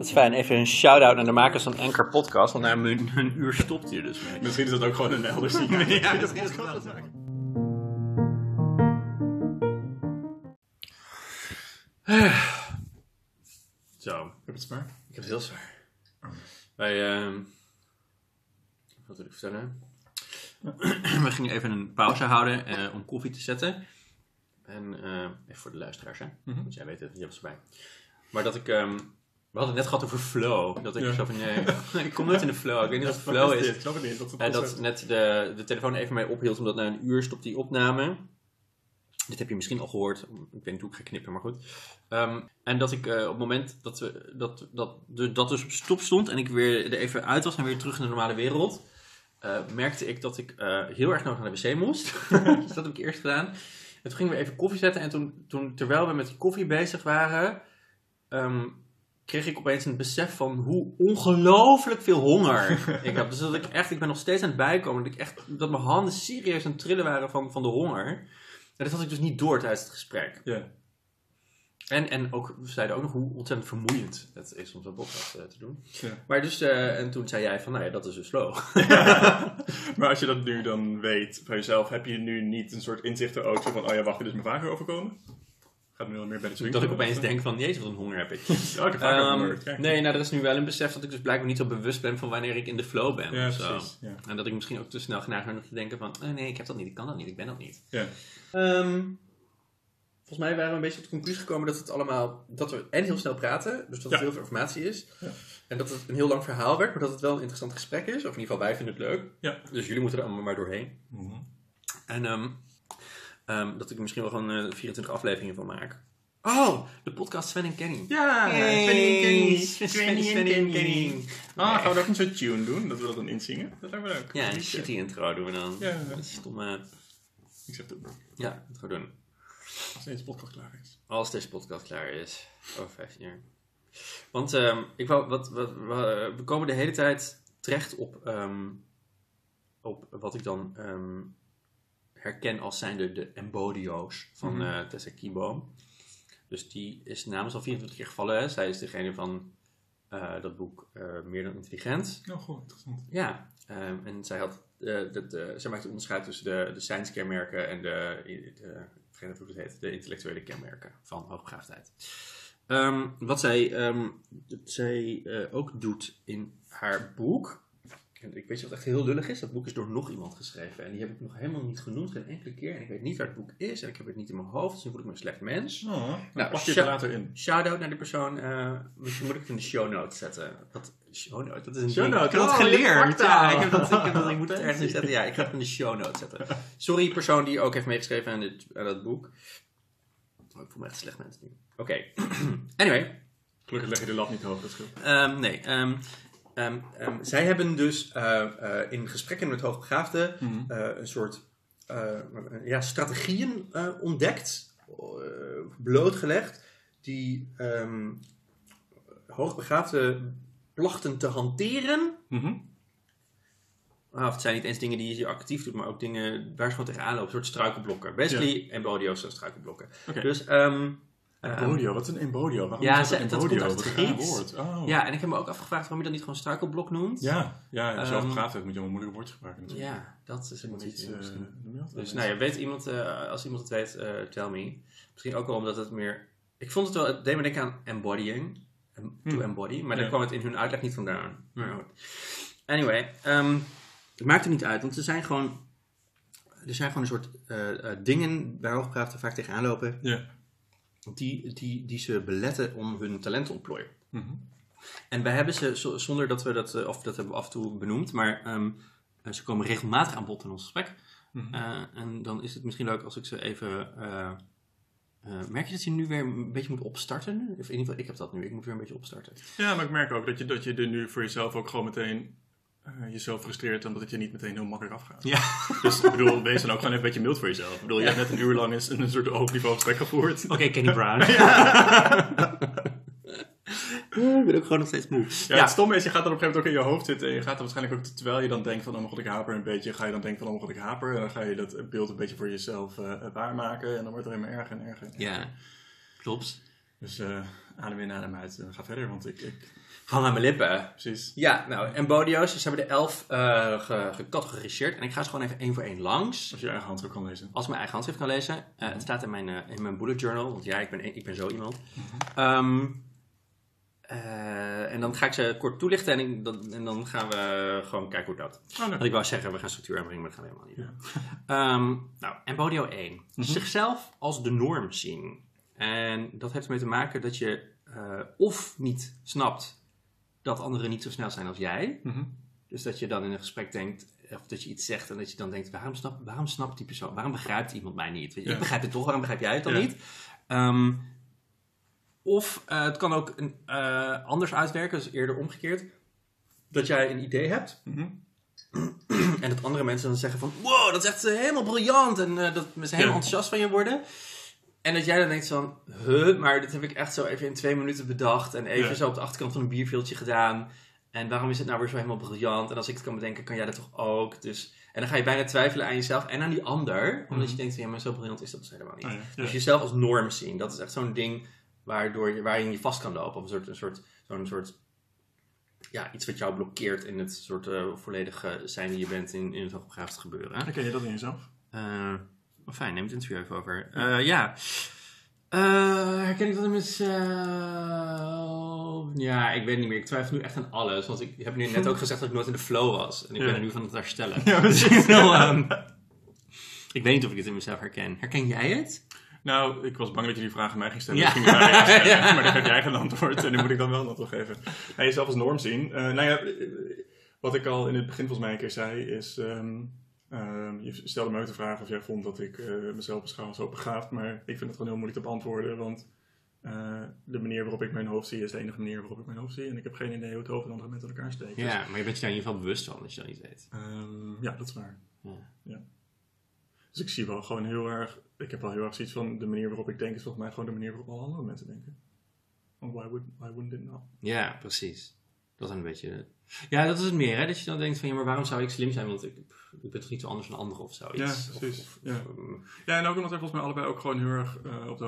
Dat is fijn. Even een shout-out naar de makers van Anchor Podcast, want na een, een uur stopt hier dus mee. Misschien is dat ook gewoon een elders. Ja, dat is wel. Zo, Ik heb het zwaar. ik heb het heel zwaar. Wij, ehm, wat wil ik vertellen? We gingen even een pauze houden eh, om koffie te zetten. En eh, even voor de luisteraars, hè? Mhm. Want jij weet het, je hebt ze bij. Maar dat ik, ehm, we hadden het net gehad over flow. Dat ik Ja. zo van, nee, ik kom nooit in de flow. Ik weet niet wat Wat flow is. Ik snap het niet. Is het En dat net de, de telefoon even mij ophield, omdat na een uur stopt die opname. Dit heb je misschien al gehoord. Ik weet niet hoe ik ga knippen, maar goed. Ehm, en dat ik eh, op het moment dat, we, dat, dat, de, dat dus op stop stond en ik weer er even uit was en weer terug in de normale wereld, eh, merkte ik dat ik eh, heel erg nodig naar de wc moest. dus dat heb ik eerst gedaan. En toen gingen we even koffie zetten en toen, toen terwijl we met die koffie bezig waren, ehm, kreeg ik opeens een besef van hoe ongelooflijk veel honger ik heb. Dus dat ik echt, ik ben nog steeds aan het bijkomen. Dat, ik echt, dat mijn handen serieus aan het trillen waren van, van de honger. En dat had ik dus niet door tijdens het gesprek. Ja. En, en ook, we zeiden ook nog hoe ontzettend vermoeiend het is om zo'n podcast eh, te doen. Ja. Maar dus, eh, en toen zei jij van, nou ja, dat is dus slow. maar als je dat nu dan weet van jezelf, heb je nu niet een soort inzicht er ook zo van, oh ja, wacht, dit is me vaker overkomen? Gaat nu al meer bij de swing. dat ik opeens denk van, jezus, wat een honger heb ik. Ja, ik heb vaker Ehm. Kijk. nee, nou, er is nu wel een besef dat ik dus blijkbaar niet zo bewust ben van wanneer ik in de flow ben. Ja, precies. Ja. En dat ik misschien ook te snel geneigd ben om te denken van, oh nee, ik heb dat niet, ik kan dat niet, ik ben dat niet. Ja. Ehm, volgens mij waren we een beetje tot de conclusie gekomen dat het allemaal, dat we en heel snel praten, dus dat het heel veel informatie is. Ja. En dat het een heel lang verhaal werd, maar dat het wel een interessant gesprek is. Of in ieder geval, wij vinden het leuk. Ja. Dus jullie moeten er allemaal maar doorheen. Mhm. En ehm, ehm, dat ik er misschien wel gewoon eh, 24 afleveringen van maak. Oh, de podcast Sven en Kenny. Ja. Svenny en Kenny. Sven- Sven en en Kenny. Ah, gaan we er ook een soort tune doen? Dat we dat dan inzingen? Dat lijkt me leuk. Ja, een shitty intro doen we dan. Ja. Een stomme... Ik zeg doen. Ja, dat gaan we doen. Als deze podcast klaar is. Als deze podcast klaar is. Over 15 jaar. Want ehm, ik wou, wat, wat, wa- we komen de hele tijd terecht op, ehm, op wat ik dan ehm, herken als zijnde de embodio's van Mhm. eh, Tessa Kieboom. Dus die is namens al 24 keer gevallen. Hè? Zij is degene van eh, dat boek eh, Meer dan Intelligent. Nou, goed, interessant. Ja, ehm, en zij, had, dat, zij maakte onderscheid tussen de, de science kenmerken en de, de, hoe het heet, de intellectuele kenmerken van hoogbegaafdheid. Ehm, wat zij, ehm, zij ook doet in haar boek, ik weet je wat echt heel lullig is, dat boek is door nog iemand geschreven en die heb ik nog helemaal niet genoemd, geen enkele keer, en ik weet niet waar het boek is en ik heb het niet in mijn hoofd, dus nu voel ik me een slecht mens. Oh, dan Nou, plak je het er later in. Shout-out naar die persoon. eh, misschien moet ik het in de show notes zetten. Wat? Show notes? Dat is een Show ding. notes? Ik heb dat Oh, geleerd. Ja, ik, heb dat, ik, heb dat, ik moet het ergens in zetten. Ja, ik ga het in de show notes zetten. Sorry, persoon die ook heeft meegeschreven aan, dit, aan dat boek. Oh, ik voel me echt slecht mensen nu. Oké. anyway. Gelukkig leg je de lat niet hoog, dat scheelt. ehm, nee. ehm, ehm, ehm, zij hebben dus eh, eh, in gesprekken met hoogbegaafden Mhm. eh, een soort ja, strategieën ontdekt, blootgelegd, die ehm hoogbegaafden plachten te hanteren. Mhm. Ah, of het zijn niet eens dingen die je actief doet, maar ook dingen waar ze gewoon tegenaan lopen, een soort struikelblokken. Basically, embodio's zijn struikelblokken. Dus, Embodio, wat is een embodio? Waarom Ja, is dat een dat embodio? komt uit het een woord. Oh. ja, en ik heb me ook afgevraagd waarom je dat niet gewoon struikelblok noemt. Ja, ja, als je Ehm, overgaat hebt, moet je allemaal moeilijke woordjes gebruiken natuurlijk. Ja, dat is een beetje... eh? Dus nou ja, weet iemand, eh, als iemand het weet, eh, tell me. Misschien ook wel omdat het meer... Ik vond het wel, het deed me denken aan embodying. Em- To Hmm. embody. Maar Ja. daar kwam het in hun uitleg niet vandaan. Maar. Anyway, ehm, het maakt er niet uit, want er zijn gewoon... Er zijn gewoon een soort dingen waar hoogbegaafden vaak tegenaan lopen... Ja. Die, die, die ze beletten om hun talent te ontplooien. Mhm. En wij hebben ze, zo- zonder dat we dat, eh, of dat hebben we af en toe benoemd, maar ehm, eh, ze komen regelmatig aan bod in ons gesprek. Mhm. Eh, en dan is het misschien leuk als ik ze even. merk je dat je nu weer een beetje moet opstarten? Of in ieder geval, ik heb dat nu. Ik moet weer een beetje opstarten. Ja, maar ik merk ook dat je, dat je er nu voor jezelf ook gewoon meteen eh, jezelf frustreert omdat het je niet meteen heel makkelijk afgaat. Ja. Dus ik bedoel, wees dan ook gewoon even een beetje mild voor jezelf. Ik bedoel, je hebt net een uur lang eens een, soort hoog niveau gesprek gevoerd. Oké, Kenny Brown. ik ben ook gewoon nog steeds moe. Ja, het stomme is, je gaat dan op een gegeven moment ook in je hoofd zitten en je gaat dan waarschijnlijk ook, terwijl je dan denkt van, oh mijn god, ik haper een beetje, ga je dan denken van, oh mijn god, ik haper. En dan ga je dat beeld een beetje voor jezelf eh, waarmaken en dan wordt het alleen maar erger en erger. Ja, klopt. Dus eh, adem in, adem uit. en ga verder, want ik... ik Hang aan mijn lippen. precies. Ja, nou, en Bodio's, dus hebben er elf ge- gecategoriseerd. En ik ga ze gewoon even één voor één langs. Als je eigen hand ook kan lezen. Als mijn eigen handschrift kan lezen. Eh, het staat in mijn, eh, in mijn bullet journal, want ja, ik ben, ik ben zo iemand. Ehm, eh, en dan ga ik ze kort toelichten en, ik- dan, en dan gaan we gewoon kijken hoe dat. Oh, nee. Want ik wou zeggen, we gaan structuur aanbrengen, maar dat gaan we helemaal niet doen. Ehm, nou, en Bodio 1. Zichzelf als de norm zien. En dat heeft ermee te maken dat je of niet snapt dat anderen niet zo snel zijn als jij. Mhm. Dus dat je dan in een gesprek denkt, of dat je iets zegt en dat je dan denkt, waarom, snap, waarom snapt die persoon, waarom begrijpt iemand mij niet? Weet je, Ja. Ik begrijp het toch, waarom begrijp jij het dan Ja. niet? Ehm, of eh, het kan ook een, eh, anders uitwerken, dus eerder omgekeerd. Dat jij een idee hebt Mhm. en dat andere mensen dan zeggen van, wow, dat is echt eh, helemaal briljant en eh, dat ze helemaal Ja. enthousiast van je worden. En dat jij dan denkt van, huh, maar dit heb ik echt zo even in twee minuten bedacht en even Ja. zo op de achterkant van een bierveeltje gedaan. En waarom is het nou weer zo helemaal briljant? En als ik het kan bedenken, kan jij dat toch ook? Dus, en dan ga je bijna twijfelen aan jezelf en aan die ander. Omdat Mhm. je denkt, van, ja, maar zo briljant is dat dus helemaal niet. Oh, ja. Ja. Dus jezelf als norm zien, dat is echt zo'n ding waardoor je, waarin je vast kan lopen. Of een soort, een soort, zo'n soort, ja, iets wat jou blokkeert in het soort eh, volledige zijn die je bent in, in het hoogbegaafd gebeuren. Herken je dat in jezelf? Eh, oh, fijn, neem het interview even over. Eh, ja. Eh, herken ik dat in mezelf? Ja, ik weet niet meer. Ik twijfel nu echt aan alles. Want ik heb nu net ook gezegd dat ik nooit in de flow was. En ik Ja. ben er nu van het herstellen. Ja, precies. ehm, ik weet niet of ik het in mezelf herken. Herken jij het? Nou, ik was bang dat je die vraag aan mij ging stellen. Ja. Ging stellen. Ja. Maar dan heb jij geen antwoord. En dan moet ik dan wel een antwoord geven. Nou, jezelf als norm zien. Eh, nou ja, eh, wat ik al in het begin volgens mij een keer zei, is... ehm, ehm, je stelde me ook de vraag of jij vond dat ik eh, mezelf beschouw als hoogbegaafd. Maar ik vind het gewoon heel moeilijk te beantwoorden. Want eh, de manier waarop ik mijn hoofd zie, is de enige manier waarop ik mijn hoofd zie. En ik heb geen idee hoe het hoofd van andere mensen in elkaar steekt. Dus, Ja, maar je bent je daar in ieder geval bewust van dat je dat niet weet. ehm, ja, dat is waar. Ja. Dus ik zie wel gewoon heel erg. Ik heb wel heel erg zoiets van de manier waarop ik denk is volgens mij gewoon de manier waarop alle andere mensen denken. Want why, would, why wouldn't it not? Ja, precies. Dat is een beetje... Ja, dat is het meer, hè? Dat je dan denkt van, ja, maar waarom zou ik slim zijn? Want ik, ik ben toch niet zo anders dan anderen of zoiets. Ja, precies. of- Ja. of, ehm, Ja, en ook omdat wij volgens mij allebei ook gewoon heel erg eh, op de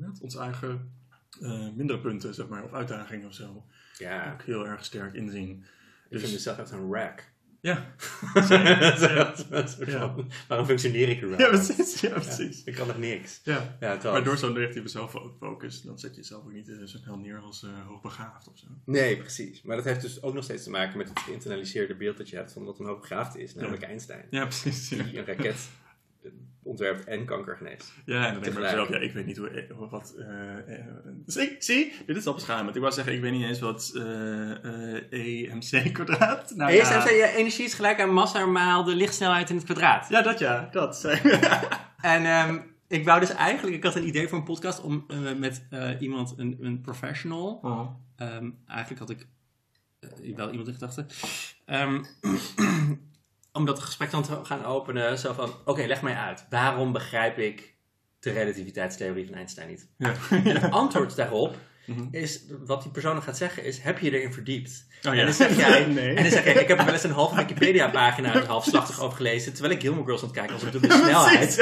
dat? onze eigen eh, mindere punten, zeg maar, of uitdagingen of zo, ja, ook heel erg sterk inzien. ik vind Dus mezelf echt een rack. Ja. ja. Waarom functioneer ik er wel? ja, precies. Ja, Ja, precies. ik kan nog niks. Ja. Maar door zo'n negatieve zelffocus, dan zet je jezelf ook niet eh, zo snel neer als eh, hoogbegaafd of zo. Nee, precies. Maar dat heeft dus ook nog steeds te maken met het geïnternaliseerde beeld dat je hebt van wat een hoogbegaafd is, namelijk Einstein. Ja, precies. Ja. Die een raket ontwerpt en kanker geneest. Ja, en dan denk ik mezelf, ja, ik weet niet hoe, eh, wat... eh, eh, zie, zie, dit is al beschamend. Ik wou zeggen, ik weet niet eens wat eh, eh, EMC kwadraat... Nou, Eerst ja. energie is gelijk aan massa maal de lichtsnelheid in het kwadraat. Ja, dat ja, dat. zei- En ehm, ik wou dus eigenlijk, ik had een idee voor een podcast om met eh, iemand, een, een professional, Oh. Ehm, eigenlijk had ik wel iemand in gedachten. Ehm, om dat gesprek dan te gaan openen. Zo van, oké, leg mij uit. Waarom begrijp ik de relativiteitstheorie van Einstein niet? Ja. En het antwoord daarop Mhm. is, wat die persoon dan gaat zeggen, is, heb je erin verdiept? Oh, ja. En dan zeg jij, Nee. en dan zeg jij, ik heb er wel eens een halve Wikipedia-pagina er halfslachtig over gelezen, terwijl ik Gilmore Girls aan het kijken was op de snelheid.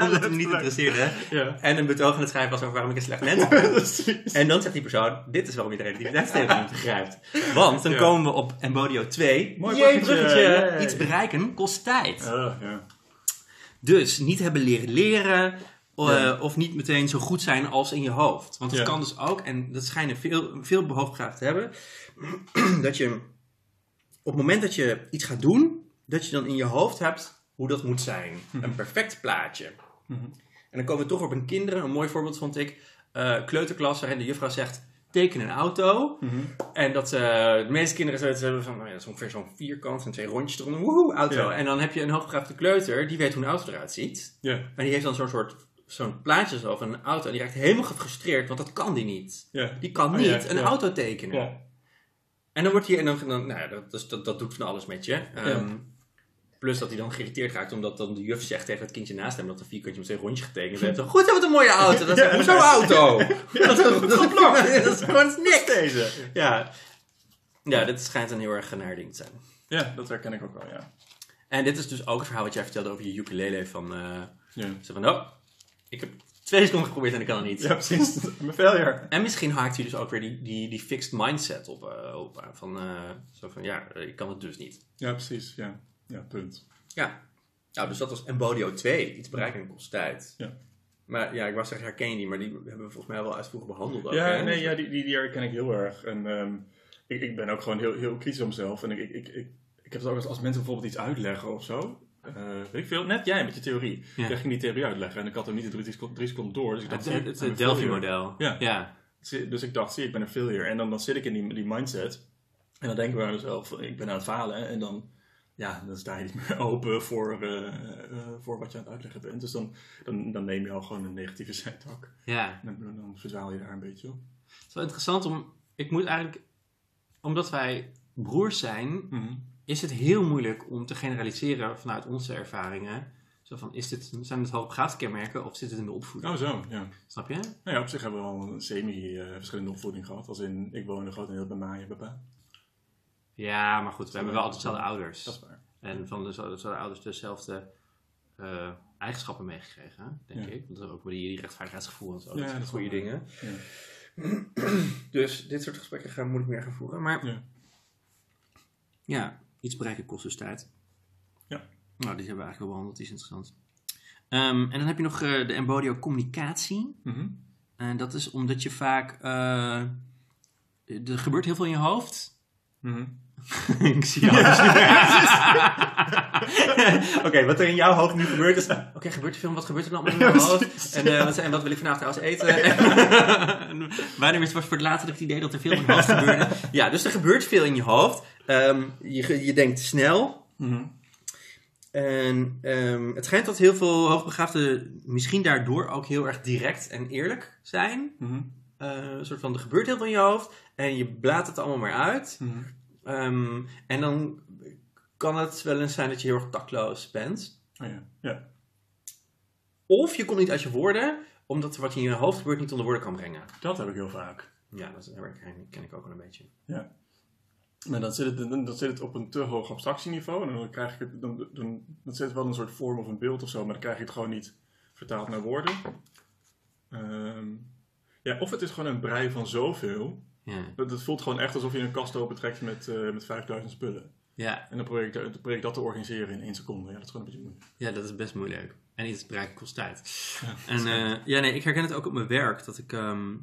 omdat het me niet interesseerde. Ja. En een betoog aan het schrijven was over waarom ik een slecht mens ben. En dan zegt die persoon, dit is waarom je de relativiteitstheorie niet begrijpt. Want dan komen we op Embodio 2. Mooi Jee, bruggetje. Iets bereiken kost tijd. Oh, ja. Dus niet hebben leren leren. Eh. Of niet meteen zo goed zijn als in je hoofd. Want het Ja. kan dus ook, en dat schijnen veel, veel te hebben. dat je op het moment dat je iets gaat doen, dat je dan in je hoofd hebt hoe dat moet zijn. Een perfect plaatje. Mhm. En dan komen we toch op een kinderen. Een mooi voorbeeld vond ik. eh, kleuterklas waarin de juffrouw zegt, teken een auto. Mhm. En dat eh, de meeste kinderen zoiets hebben van, nou ja, dat is ongeveer zo'n vierkant en twee rondjes eronder. Woehoe, auto. Ja. En dan heb je een hoogbegaafde kleuter, die weet hoe een auto eruit ziet. Ja. En die heeft dan zo'n soort zo'n plaatje zo van een auto. En die raakt helemaal gefrustreerd, want dat kan die niet. Ja. Die kan Oh, niet ja, een ja. auto tekenen. Ja. En dan wordt hij, en dan, dan nou ja, dat, dus dat, dat doet van alles met je. Ehm, Plus dat hij dan geïrriteerd raakt, omdat dan de juf zegt tegen het kindje naast hem dat een vierkantje met twee rondjes getekend heeft. Goed, hebben we een mooie auto. Zegt hij, hoezo auto? dat, is- dat, is- dat is gewoon niks. Deze. Ja. ja, dit schijnt een heel erg naar ding te zijn. Ja, dat herken ik ook wel, ja. En dit is dus ook het verhaal wat jij vertelde over je ukulele van... eh, Ja. zo van, oh, ik heb Twee seconden geprobeerd en ik kan het niet. Ja, precies. Mijn failure. En misschien haakt hij dus ook weer die, die, die fixed mindset op. eh, op aan, van, eh, zo van, ja, ik kan het dus niet. Ja, precies. Ja, ja punt. Ja. Nou, dus dat was Embodio 2. Iets bereiken kost tijd. Ja. Maar ja, ik was zeggen, herken je die, maar die hebben we volgens mij wel uitvoerig behandeld. Ook, Ja, hè? nee, ja die, die, die herken ik heel erg. En ehm, ik, ik ben ook gewoon heel, heel kritisch op mezelf. En ik, ik, ik, ik, ik heb het ook als, als mensen bijvoorbeeld iets uitleggen of zo. Eh, weet ik veel, net jij met je theorie. Ja. Jij ging die theorie uitleggen en ik had hem niet in drie, seconden- door. Dus ik Het, dacht, het, zie, het, ik failure. Delphi-model. Ja. ja. Dus ik dacht, zie, ik ben een failure. En dan, dan zit ik in die, die mindset. En dan denk ik bij mezelf, ik ben aan het falen. En dan, ja, dan sta je niet meer open voor, eh, eh, voor wat je aan het uitleggen bent. Dus dan, dan, dan neem je al gewoon een negatieve zijtak. ja. En dan, dan verdwaal je daar een beetje op. Het is wel interessant om... Ik moet eigenlijk... Omdat wij broers zijn, Mhm. Is het heel moeilijk om te generaliseren vanuit onze ervaringen. Zo van, is dit, zijn het hoogbegaafde kenmerken of zit het in de opvoeding? Oh zo, ja. Snap je? Nou ja, op zich hebben we al een semi-verschillende opvoeding gehad. Als in, ik woonde grotendeels bij Maya en papa. Ja, maar goed, we hebben wel altijd dezelfde Dat ouders. is waar. En van dezelfde ouders dezelfde eh, eigenschappen meegekregen, denk Ja. ik. Dat is ook die, die rechtvaardigheidsgevoel en zo. Ja, dat zijn dat goede dingen. Ja. Dus dit soort gesprekken gaan moet ik meer gaan voeren. Maar Ja. Iets bereiken kost dus tijd. Ja. Nou, die hebben we eigenlijk wel behandeld, die is interessant. Ehm, en dan heb je nog eh, de embodio communicatie. Mhm. En dat is omdat je vaak... eh, er gebeurt heel veel in je hoofd. Mhm. ik zie jou. Oké, wat er in jouw hoofd nu gebeurt is... Oké, gebeurt er veel? Wat gebeurt er dan allemaal in mijn hoofd? En, eh, wat, en wat wil ik vanavond trouwens eten? en wanneer was voor het laatst dat ik het idee dat er veel in mijn hoofd gebeurde? Ja, dus er gebeurt veel in je hoofd. Ehm, je, je denkt snel. Mhm. En ehm, het schijnt dat heel veel hoogbegaafden misschien daardoor ook heel erg direct en eerlijk zijn. Een soort van, er gebeurt heel veel in je hoofd en je blaat het allemaal maar uit. Mhm. Ehm, en dan kan het wel eens zijn dat je heel erg tactloos bent. Oh ja. Ja. Of je komt niet uit je woorden, omdat wat in je hoofd gebeurt niet onder woorden kan brengen. Dat heb ik heel vaak. Ja, dat ken, ken ik ook wel een beetje. Maar dan zit, het, dan, dan zit het op een te hoog abstractieniveau. En dan krijg ik het, dan, dan, dan zit het wel een soort vorm of een beeld of zo, maar dan krijg je het gewoon niet vertaald naar woorden. Ehm, ja, of het is gewoon een brei van zoveel. Ja, het voelt gewoon echt alsof je een kast opentrekt met, eh met 5000 spullen. ja, En dan probeer, ik, dan probeer ik dat te organiseren in één seconde. Ja, dat is gewoon een beetje moeilijk. ja dat is best moeilijk. En iets bereiken kost tijd. Ja, En eh, ja, nee, ik herken het ook op mijn werk. Dat ik, ehm,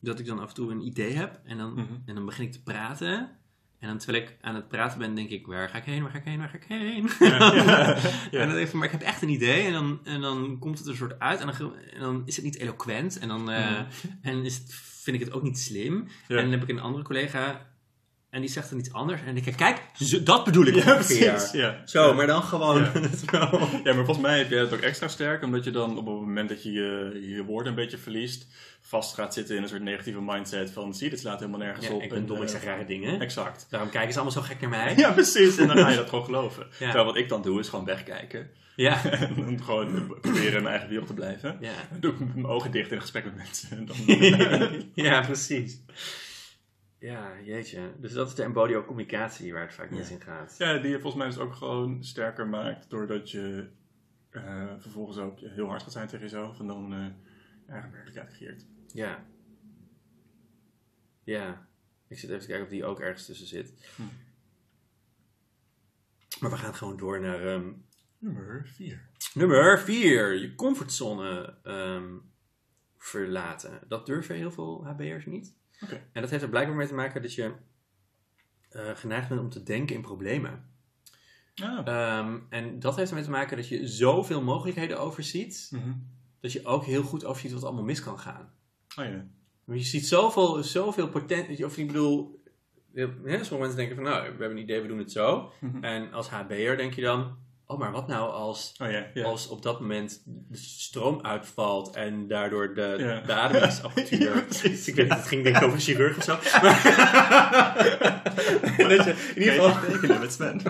dat ik dan af en toe een idee heb. En dan, Mhm. en dan begin ik te praten. En dan terwijl ik aan het praten ben, denk ik, waar ga ik heen, waar ga ik heen, waar ga ik heen? Ja, ja, ja. En dan denk ik maar ik heb echt een idee. En dan, en dan komt het er een soort uit. En dan, en dan is het niet eloquent. En dan eh, Mhm. en is het, vind ik het ook niet slim. En dan heb ik een andere collega. En die zegt dan iets anders. En dan denk ik, kijk, zo- dat bedoel ik Ja, ongeveer. precies. Ja. Zo, Ja. maar dan gewoon... Ja. Ja, maar volgens mij heb jij het ook extra sterk, omdat je dan op het moment dat je je, je woorden een beetje verliest, vast gaat zitten in een soort negatieve mindset van, zie, dit slaat helemaal nergens Ja, op. ik ben En, dom, ik eh, zeg rare dingen. Exact. Daarom kijken ze allemaal zo gek naar mij. Ja, precies. En dan ga je dat gewoon geloven. Terwijl wat ik dan doe, is gewoon wegkijken. Ja. En dan gewoon proberen in mijn eigen wereld te blijven. Ja. Dan doe ik mijn ogen dicht in gesprek met mensen. En dan, ja, precies. Ja, jeetje. Dus dat is de embodio communicatie waar het vaak mis Ja. in gaat. ja, die je volgens mij dus ook gewoon sterker maakt, doordat je eh, vervolgens ook heel hard gaat zijn tegen jezelf en dan je eigen werkelijkheid creëert. Ja. Ja. Ik zit even te kijken of die ook ergens tussen zit. Hm. Maar we gaan gewoon door naar ehm, Nummer 4. nummer 4. Je comfortzone ehm, verlaten. Dat durven heel veel HB'ers niet. En dat heeft er blijkbaar mee te maken dat je eh, geneigd bent om te denken in problemen. Ah. Ehm, en dat heeft ermee te maken dat je zoveel mogelijkheden overziet, Mhm. dat je ook heel goed overziet wat allemaal mis kan gaan. Oh ja. Maar je ziet zoveel, zoveel potentie, of ik bedoel, sommige mensen denken van nou, we hebben een idee, we doen het zo. Mhm. En als HB'er denk je dan, oh maar wat nou als, Oh als op dat moment de stroom uitvalt en daardoor de, Ja. de ademingsapparatuur... Ja, precies. ik weet niet, het ging denk ik over een chirurg of zo. Maar, dat je in ieder geval... tekenen met Sven.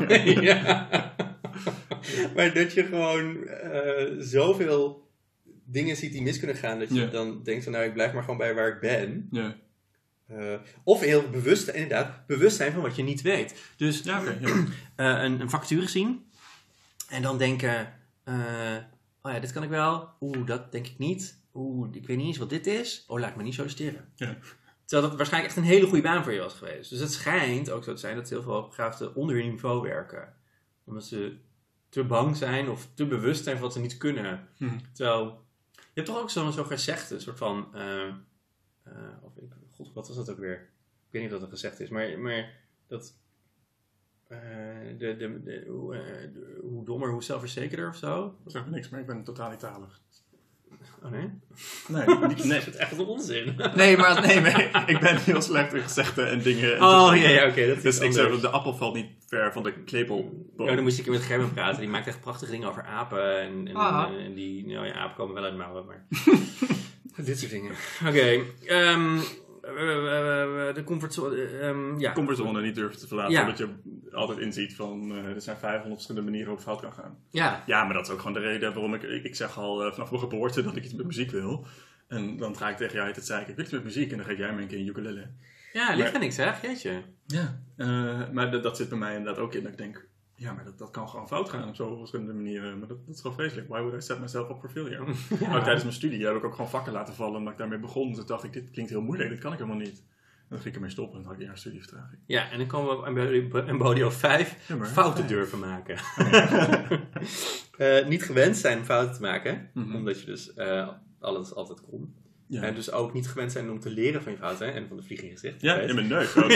ja. maar dat je gewoon eh, zoveel dingen ziet die mis kunnen gaan, dat je dan denkt van nou, ik blijf maar gewoon bij waar ik ben. Ja. Eh, of heel bewust, inderdaad, bewust zijn van wat je niet weet. Dus Ja, ja. eh, een, een vacature zien en dan denken, eh, Oh ja, dit kan ik wel. Oeh, dat denk ik niet. Oeh, ik weet niet eens wat dit is. Oh, laat ik me niet solliciteren. Ja. Terwijl dat waarschijnlijk echt een hele goede baan voor je was geweest. Dus het schijnt ook zo te zijn dat heel veel hoogbegaafden onder hun niveau werken. Omdat ze te bang zijn of te bewust zijn van wat ze niet kunnen. Mhm. Terwijl, je hebt toch ook zo'n zo'n gezegde, een soort van, eh, eh, of ik, god, wat was dat ook weer? Ik weet niet of dat een gezegde is, maar, maar dat, de, de, de, hoe, eh, de- hoe dommer, hoe zelfverzekerder of zo. Dat zegt me niks, maar ik ben totaal niet talig. Oh nee? Nee, niet, Nee, dat is echt een onzin. nee, maar nee, nee, ik ben heel slecht in gezegden en dingen. en Oh ja, ja oké, dat is Dus ik zeg, de appel valt niet ver van de klepel. Ja, dan moest ik met Gerben praten. Die maakt echt prachtige dingen over apen. En, en, Ah. en die, nou ja, apen komen wel uit de mouwen, maar... Dit soort dingen. Oké. ehm, eh, eh, eh, de comfortzone... eh, ehm, ja. comfortzone niet durven te verlaten. Ja. Omdat je altijd inziet van eh, er zijn 500 verschillende manieren waarop fout kan gaan. ja. Ja, maar dat is ook gewoon de reden waarom ik... Ik, ik zeg al eh, vanaf mijn geboorte dat ik iets met muziek wil. En dan ga ik tegen jou het zeiken. Ik wil iets met muziek. En dan geef jij me een keer een ukulele. Ja, ligt er niks, hè? Jeetje. Ja. Eh, maar dat, dat zit bij mij inderdaad ook in. Dat ik denk... Ja, maar dat, dat kan gewoon fout gaan op zoveel verschillende manieren. Maar dat, dat is gewoon vreselijk. Why would I set myself up for failure? Ook tijdens mijn studie heb ik ook gewoon vakken laten vallen. Omdat ik daarmee begon. Toen dacht ik, dit klinkt heel moeilijk. Dit kan ik helemaal niet. En dan ging ik ermee stoppen. En dan had ik een jaar studievertraging. Ja, en dan komen we aan Embodio 5. Ja, maar- Fouten durven maken. Eh, niet gewend zijn om fouten te maken. Mhm. Omdat je dus eh, alles altijd kon. Ja, En dus ook niet gewend zijn om te leren van je fouten. Hè? En van de vlieg in je gezicht. ja in mijn neus. ook.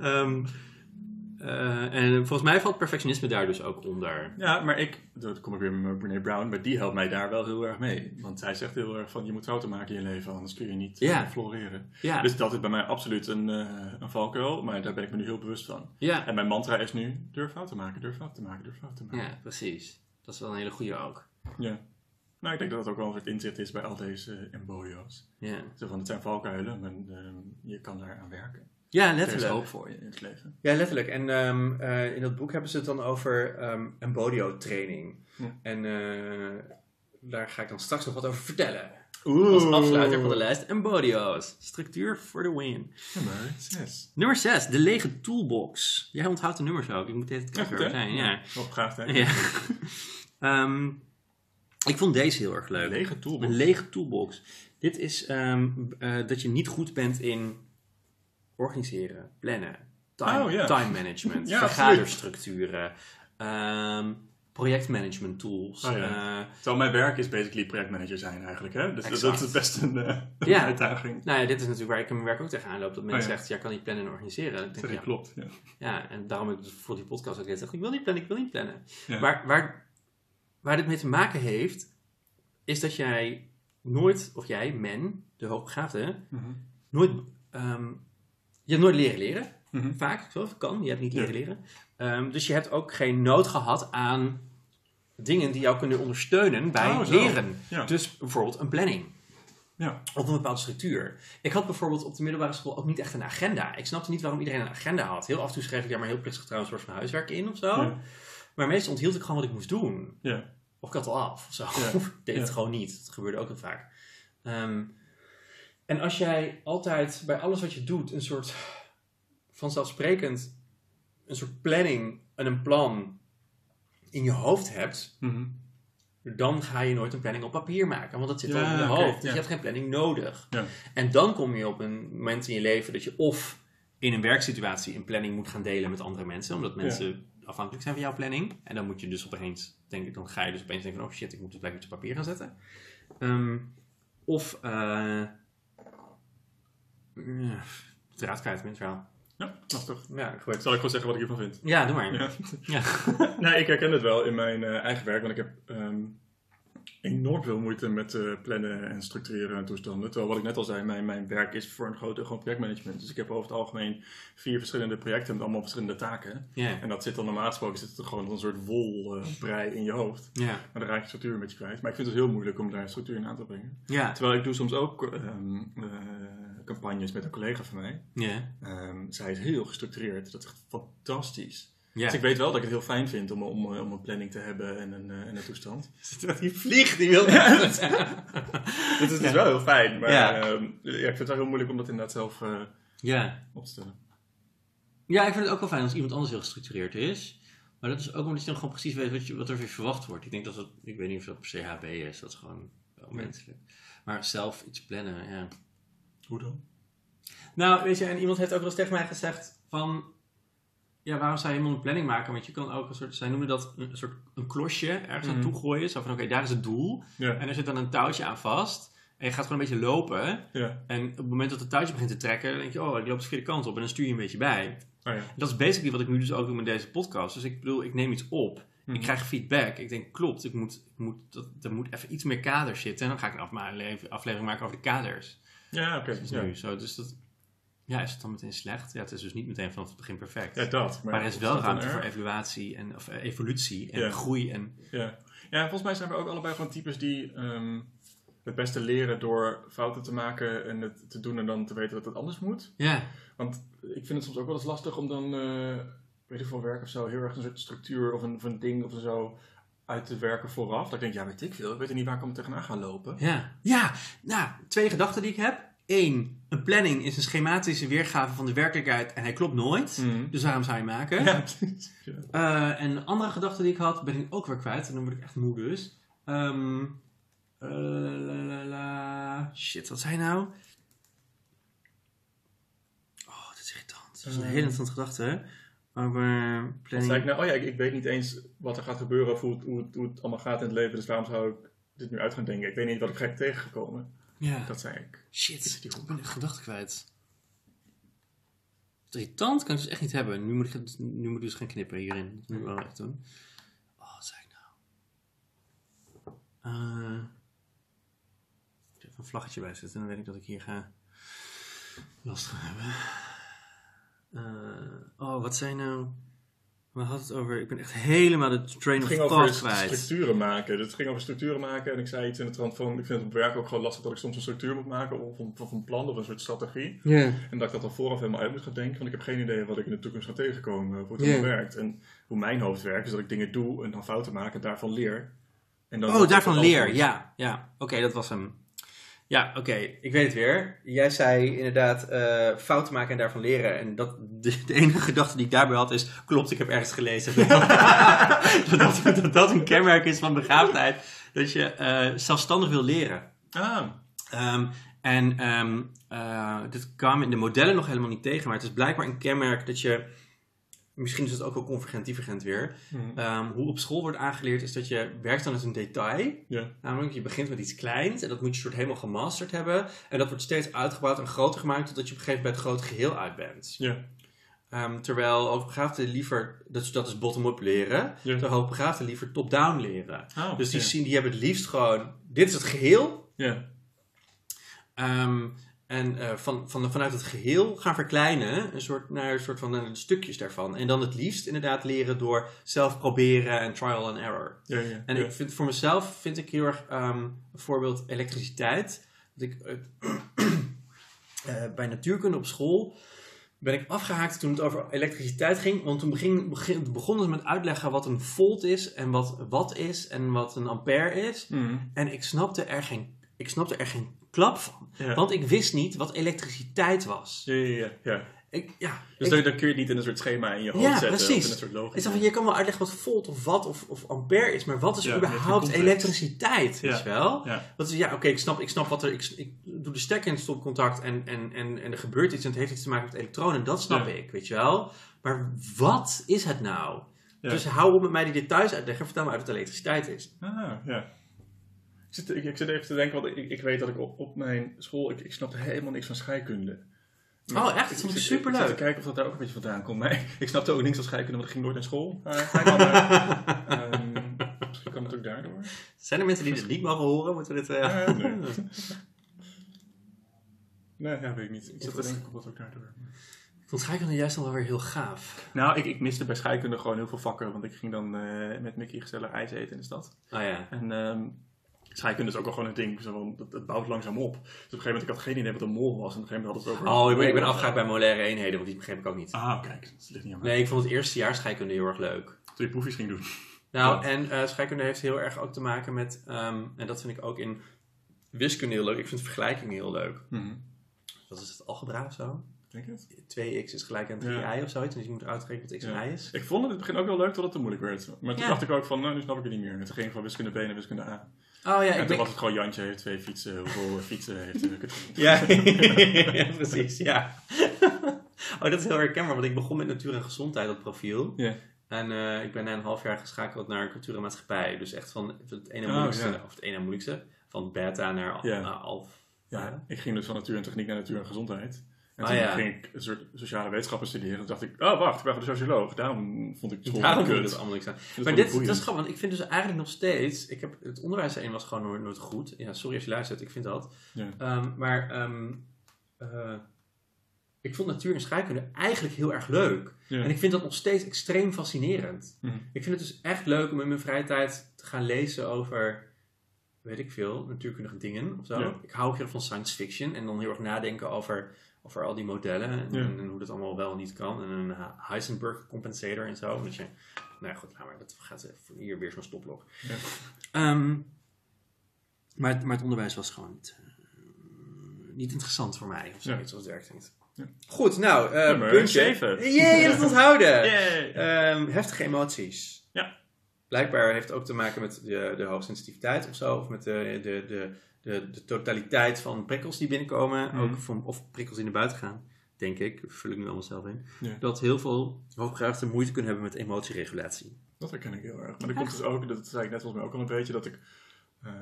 Ehm, eh, en volgens mij valt perfectionisme daar dus ook onder. Ja, maar ik, dan kom ik weer met Brene Brown, maar die helpt mij daar wel heel erg mee. Want zij zegt heel erg van, je moet fouten maken in je leven, anders kun je niet eh, floreren. Dus dat is bij mij absoluut een, eh een valkuil, maar daar ben ik me nu heel bewust van. En mijn mantra is nu, durf fouten te maken, durf fouten te maken, durf fouten te maken. ja, precies. Dat is wel een hele goede ook. Ja. Nou, ik denk dat dat ook wel een soort inzicht is bij al deze embodio's. Ja, Zo van, het zijn valkuilen, maar ehm, je kan daar aan werken. Ja Er is letterlijk. hoop voor je in het leven. Ja, letterlijk. En ehm, eh, in dat boek hebben ze het dan over ehm embodio training. Ja. En eh, daar ga ik dan straks nog wat over vertellen. Oeh. Als afsluiter van de lijst embodio's. Structuur voor de win. Nummer 6. Nummer 6, de lege toolbox. Jij onthoudt de nummers ook. Ik moet even kijken waar we zijn. Ja. Hè? ja. Ehm, ik vond deze heel erg leuk. Lege toolbox. Een lege toolbox. Dit is ehm, eh, dat je niet goed bent in organiseren, plannen, time, Oh, time management, Ja, vergaderstructuren, ehm, projectmanagement tools. Oh, ja. Terwijl mijn werk is basically projectmanager zijn eigenlijk, hè? Dus dat- dat is best een, eh, een Ja. uitdaging. nou ja, dit is natuurlijk waar ik in mijn werk ook tegenaan loop. Dat mensen Oh, ja. zegt, ja, kan niet plannen en organiseren. Ik denk, Zeg je, ja, klopt. Ja. ja, en daarom heb ik dus voor die podcast ook gezegd, ik wil niet plannen, ik wil niet plannen. Waar, waar, waar dit mee te maken heeft, is dat jij nooit, of jij, men, de hoogbegaafde, Mhm. nooit, ehm, je hebt nooit leren leren. Mhm. Vaak, zo kan. Je hebt niet Ja. leren leren. Ehm, dus je hebt ook geen nood gehad aan dingen die jou kunnen ondersteunen bij Oh, leren. Ja. Dus bijvoorbeeld een planning. Ja. Of een bepaalde structuur. Ik had bijvoorbeeld op de middelbare school ook niet echt een agenda. Ik snapte niet waarom iedereen een agenda had. Heel af en toe schreef ik daar maar heel plictig trouwens een soort van huiswerk in of zo. Ja. Maar meestal onthield ik gewoon wat ik moest doen. Ja. Of ik had al af of zo. Of deed het gewoon niet. Dat gebeurde ook heel vaak. Ehm, en als jij altijd bij alles wat je doet een soort vanzelfsprekend een soort planning en een plan in je hoofd hebt, Mhm. dan ga je nooit een planning op papier maken. Want dat zit al in je hoofd. Dus ja. je hebt geen planning nodig. Ja. En dan kom je op een moment in je leven dat je of in een werksituatie een planning moet gaan delen met andere mensen, omdat mensen afhankelijk zijn van jouw planning. En dan moet je dus opeens denken, dan ga je dus opeens denken van, oh shit, ik moet het blijkbaar op papier gaan zetten. Ehm, of, eh ja, draad kwijt met verhaal. Ja, lastig. Ja, goed. Zal ik gewoon zeggen wat ik hiervan vind? Ja, doe maar. Ja. Ja. nee, ik herken het wel in mijn eh, eigen werk, want ik heb ehm, enorm veel moeite met eh, plannen en structureren en toestanden. Terwijl wat ik net al zei, mijn, mijn werk is voor een groot deel gewoon projectmanagement. Dus ik heb over het algemeen vier verschillende projecten met allemaal verschillende taken. En dat zit dan normaal gesproken zit het gewoon als een soort wolbrei in je hoofd. Ja. Maar dan raak je structuur een beetje kwijt. Maar ik vind het heel moeilijk om daar structuur in aan te brengen. Terwijl ik doe soms ook ehm, eh, campagnes met een collega van mij. Ja. Ehm, zij is heel gestructureerd. Dat is echt fantastisch. Ja. Dus ik weet wel dat ik het heel fijn vind om, om, om een planning te hebben en een, eh, en een toestand. Die vliegt, die wil Dat is dus wel heel fijn. Maar Ja. ehm, ja, ik vind het wel heel moeilijk om dat inderdaad zelf eh, Ja. op te stellen. Ja, ik vind het ook wel fijn als iemand anders heel gestructureerd is. Maar dat is ook omdat je dan gewoon precies weet wat, je, wat er weer verwacht wordt. Ik denk dat het, ik weet niet of dat per se HB is, dat is gewoon wel menselijk. Maar zelf iets plannen, ja. Hoe dan? Nou, weet je, en iemand heeft ook wel eens tegen mij gezegd van... Ja, waarom zou je helemaal een planning maken? Want je kan ook een soort, zij noemen dat een soort een klosje ergens Mhm. naartoe gooien. Zo van, oké, daar is het doel. En er zit dan een touwtje aan vast. En je gaat gewoon een beetje lopen. En op het moment dat het touwtje begint te trekken, dan denk je, oh, ik loop de verkeerde kant op. En dan stuur je een beetje bij. Oh ja. En dat is basically wat ik nu dus ook doe met deze podcast. Dus ik bedoel, ik neem iets op. Mhm. Ik krijg feedback. Ik denk, klopt, ik moet, ik moet, dat, er moet even iets meer kader zitten. En dan ga ik een aflevering maken over de kaders. Ja, oké. Is Ja. nu zo. Dus dat, ja, is het dan meteen slecht? Ja, het is dus niet meteen vanaf het begin perfect. ja, dat. maar er is wel ruimte voor evaluatie en of, eh, evolutie en Ja. groei. En, Ja. ja, volgens mij zijn we ook allebei gewoon types die ehm, het beste leren door fouten te maken en het te doen en dan te weten dat het anders moet. ja, Want ik vind het soms ook wel eens lastig om dan, eh weet ik veel, werk of zo, heel erg een soort structuur of een, of een ding of zo uit te werken vooraf. Dat ik denk, ja, weet ik veel, ik weet niet waar ik om tegenaan ga lopen. ja, ja. Nou, twee gedachten die ik heb. Eén, een planning is een schematische weergave van de werkelijkheid en hij klopt nooit. Mhm. Dus waarom zou je maken? Ja. Eh, en een andere gedachte die ik had, ben ik ook weer kwijt. En dan word ik echt moe dus. Ehm, eh, la, la, la. Shit, wat zei je nou? Oh, dit is irritant. Dat is een Eh. hele interessante gedachte, hè? Over planning. zei ik nou? Oh ja, ik, ik weet niet eens wat er gaat gebeuren of hoe het, hoe, het, hoe het allemaal gaat in het leven. Dus waarom zou ik dit nu uit gaan denken? Ik weet niet wat ik gek tegengekomen. Ja. Dat zei ik. Shit, ik ben echt gedachten kwijt. Wat Irritant kan ik dus echt niet hebben. Nu moet ik, het- nu moet ik dus gaan knippen hierin. Dat moet ik wel echt doen. Oh, wat zei ik nou? Eh, ik even een vlaggetje bij zetten. Dan weet ik dat ik hier ga last van hebben. Eh, oh, wat zei nou? We hadden het over... Ik ben echt helemaal de train Het of ging thought over kwijt. structuren maken. Dus het ging over structuren maken. En ik zei iets in de trant van... Ik vind het op werk ook gewoon lastig dat ik soms een structuur moet maken. Of een, of een plan of een soort strategie. En dat ik dat al vooraf helemaal uit moet gaan denken. Want ik heb geen idee wat ik in de toekomst ga tegenkomen. Hoe het werkt. En hoe mijn hoofd werkt. Is dat ik dingen doe en dan fouten maak en daarvan leer. En dan Oh, daarvan leer. antwoord. Ja, ja. Oké, dat was hem. Ja, oké. Ik weet het weer. Jij zei inderdaad eh, fouten maken en daarvan leren. En dat, de, de enige gedachte die ik daarbij had is... Klopt, ik heb ergens gelezen. dat, dat, dat dat een kenmerk is van begaafdheid. Dat je eh, zelfstandig wil leren. Ah, Ehm, en eh, dit kwam in de modellen nog helemaal niet tegen. Maar het is blijkbaar een kenmerk dat je... Misschien is het ook wel convergent, divergent weer. mhm. Ehm, hoe op school wordt aangeleerd is dat je werkt dan met een detail. Namelijk, je begint met iets kleins en dat moet je soort helemaal gemasterd hebben. En dat wordt steeds uitgebouwd en groter gemaakt totdat je op een gegeven moment het grote geheel uit bent. Ehm, terwijl hoogbegaafden liever, dat dat is bottom-up leren, Ja. terwijl hoogbegaafden liever top-down leren. Ah, Dus die, zien, die hebben het liefst gewoon, dit is het geheel. Ja. Ehm, en eh, van, van, vanuit het geheel gaan verkleinen een soort, naar een soort van eh, stukjes daarvan. En dan het liefst inderdaad leren door zelf proberen en trial and error. Ja, ja. En ja. ik vind voor mezelf vind ik heel erg ehm, een voorbeeld elektriciteit. Dat ik eh, bij natuurkunde op school ben ik afgehaakt toen het over elektriciteit ging. Want toen begin, begin, begonnen ze met uitleggen wat een volt is en wat watt is en wat een ampère is. Mhm. En ik snapte er geen, ik snapte er geen klap van. Ja. Want ik wist niet wat elektriciteit was. Ja, ja, ja. Ik, ja, Dus ik- dan, kun je het niet in een soort schema in je hoofd Ja, zetten. precies. Of in een soort logica. van, je kan wel uitleggen wat volt of watt of, of ampère is, maar wat is überhaupt elektriciteit, je wel? Ja. Dat is, ja, oké, ik, snap, ik snap wat er, ik, ik doe de stekker in het stopcontact en, en, en, en er gebeurt iets en het heeft iets te maken met elektronen, dat snap ik, weet je wel? Maar wat is het nou? Dus hou op met mij die details uitleggen en vertel me uit wat elektriciteit is. Ah, ja. Ik zit, ik, ik zit even te denken, want ik, ik weet dat ik op, op mijn school, ik, ik snapte helemaal niks van scheikunde. Oh, echt? Dat vond ik zit- superleuk. Ik zit te kijken of dat daar ook een beetje vandaan komt. Maar ik snapte ook niks van scheikunde, want ik ging nooit naar school. Uh, Ehm, misschien kan het ook daardoor. Zijn er mensen die dit niet mogen horen? Moeten we dit... eh, nee. Nee, ja, weet ik niet. Ik zat te denken, dat ook daardoor. Ik vond scheikunde juist nog wel weer heel gaaf. Nou, ik, ik miste bij scheikunde gewoon heel veel vakken, want ik ging dan eh, met Mickey gezellig ijs eten in de stad. Oh ja. En ehm scheikunde is ook wel gewoon een ding, zo het, het bouwt langzaam op. Dus op een gegeven moment, ik had geen idee wat een mol was. En op een gegeven moment we het over... Oh, ik ben, ik ben afgehaakt bij molaire eenheden, want die begreep ik ook niet. Ah, kijk, dat ligt niet aan mij. Nee, ik vond het eerste jaar scheikunde heel erg leuk. Toen je proefjes ging doen. Nou, Ja. en eh, scheikunde heeft heel erg ook te maken met, ehm, en dat vind ik ook in wiskunde heel leuk. Ik vind vergelijking heel leuk. Mhm. Dat is het algebra of zo. Denk het? 2x is gelijk aan 3y Ja. of zoiets. Dus je moet uitrekenen wat x Ja. en y is. Ik vond het in het begin ook wel leuk tot het te moeilijk werd. Maar toen Ja. dacht ik ook van, nou, nu snap ik het niet meer. En toen ging van wiskunde B naar wiskunde A. Oh ja, en ik toen was het gewoon Jantje heeft twee fietsen. Hoeveel eh, fietsen heeft hij? Ja, ja, precies, ja. Oh, dat is heel herkenbaar, want ik begon met natuur en gezondheid, dat profiel. Ja. En eh, ik ben na een half jaar geschakeld naar cultuur en maatschappij. Dus echt van het ene Oh, moeilijkste, ja. of het ene moeilijkste, van beta naar al, Ja. naar alf. Ja, ik ging dus van natuur en techniek naar natuur en gezondheid. En Ah, toen ja. ging ik een soort sociale wetenschappen studeren. Toen dacht ik, oh wacht, ik ben gewoon de socioloog. Daarom vond ik school Daarom het allemaal niks aan. Dat Maar dit, dat is grappig, want ik vind dus eigenlijk nog steeds... Ik heb, het onderwijs erin was gewoon nooit, nooit goed. Ja, sorry als je luistert, ik vind dat. Ja. Ehm, maar ehm, eh, ik vond natuur en scheikunde eigenlijk heel erg leuk. Ja. En ik vind dat nog steeds extreem fascinerend. Mhm. Ik vind het dus echt leuk om in mijn vrije tijd te gaan lezen over, weet ik veel, natuurkundige dingen of zo. Ja. Ik hou ook heel erg van science fiction en dan heel erg nadenken over, over al die modellen en, Ja. en hoe dat allemaal wel en niet kan. En een Heisenberg compensator en zo. Dat je, nou ja, goed, laat maar, dat gaat even hier weer zo'n stoplog. Ja. Ehm, maar, het- maar het onderwijs was gewoon niet, eh, niet interessant voor mij. Of zoiets, werkt niet. Ja. Goed, nou, Nummer puntje. zeven. Jee, je hebt het onthouden. Ehm, heftige emoties. Ja. Blijkbaar heeft het ook te maken met de, de hoogsensitiviteit of zo. Of met de, de, de, de, de totaliteit van prikkels die binnenkomen. Mhm. Ook van, of prikkels die naar buiten gaan. Denk ik. Vul ik nu allemaal zelf in. Ja. Dat heel veel hooggraagste moeite kunnen hebben met emotieregulatie. Dat herken ik heel erg. Maar dat komt dus ook, dat zei ik net volgens mij ook al een beetje, dat ik eh,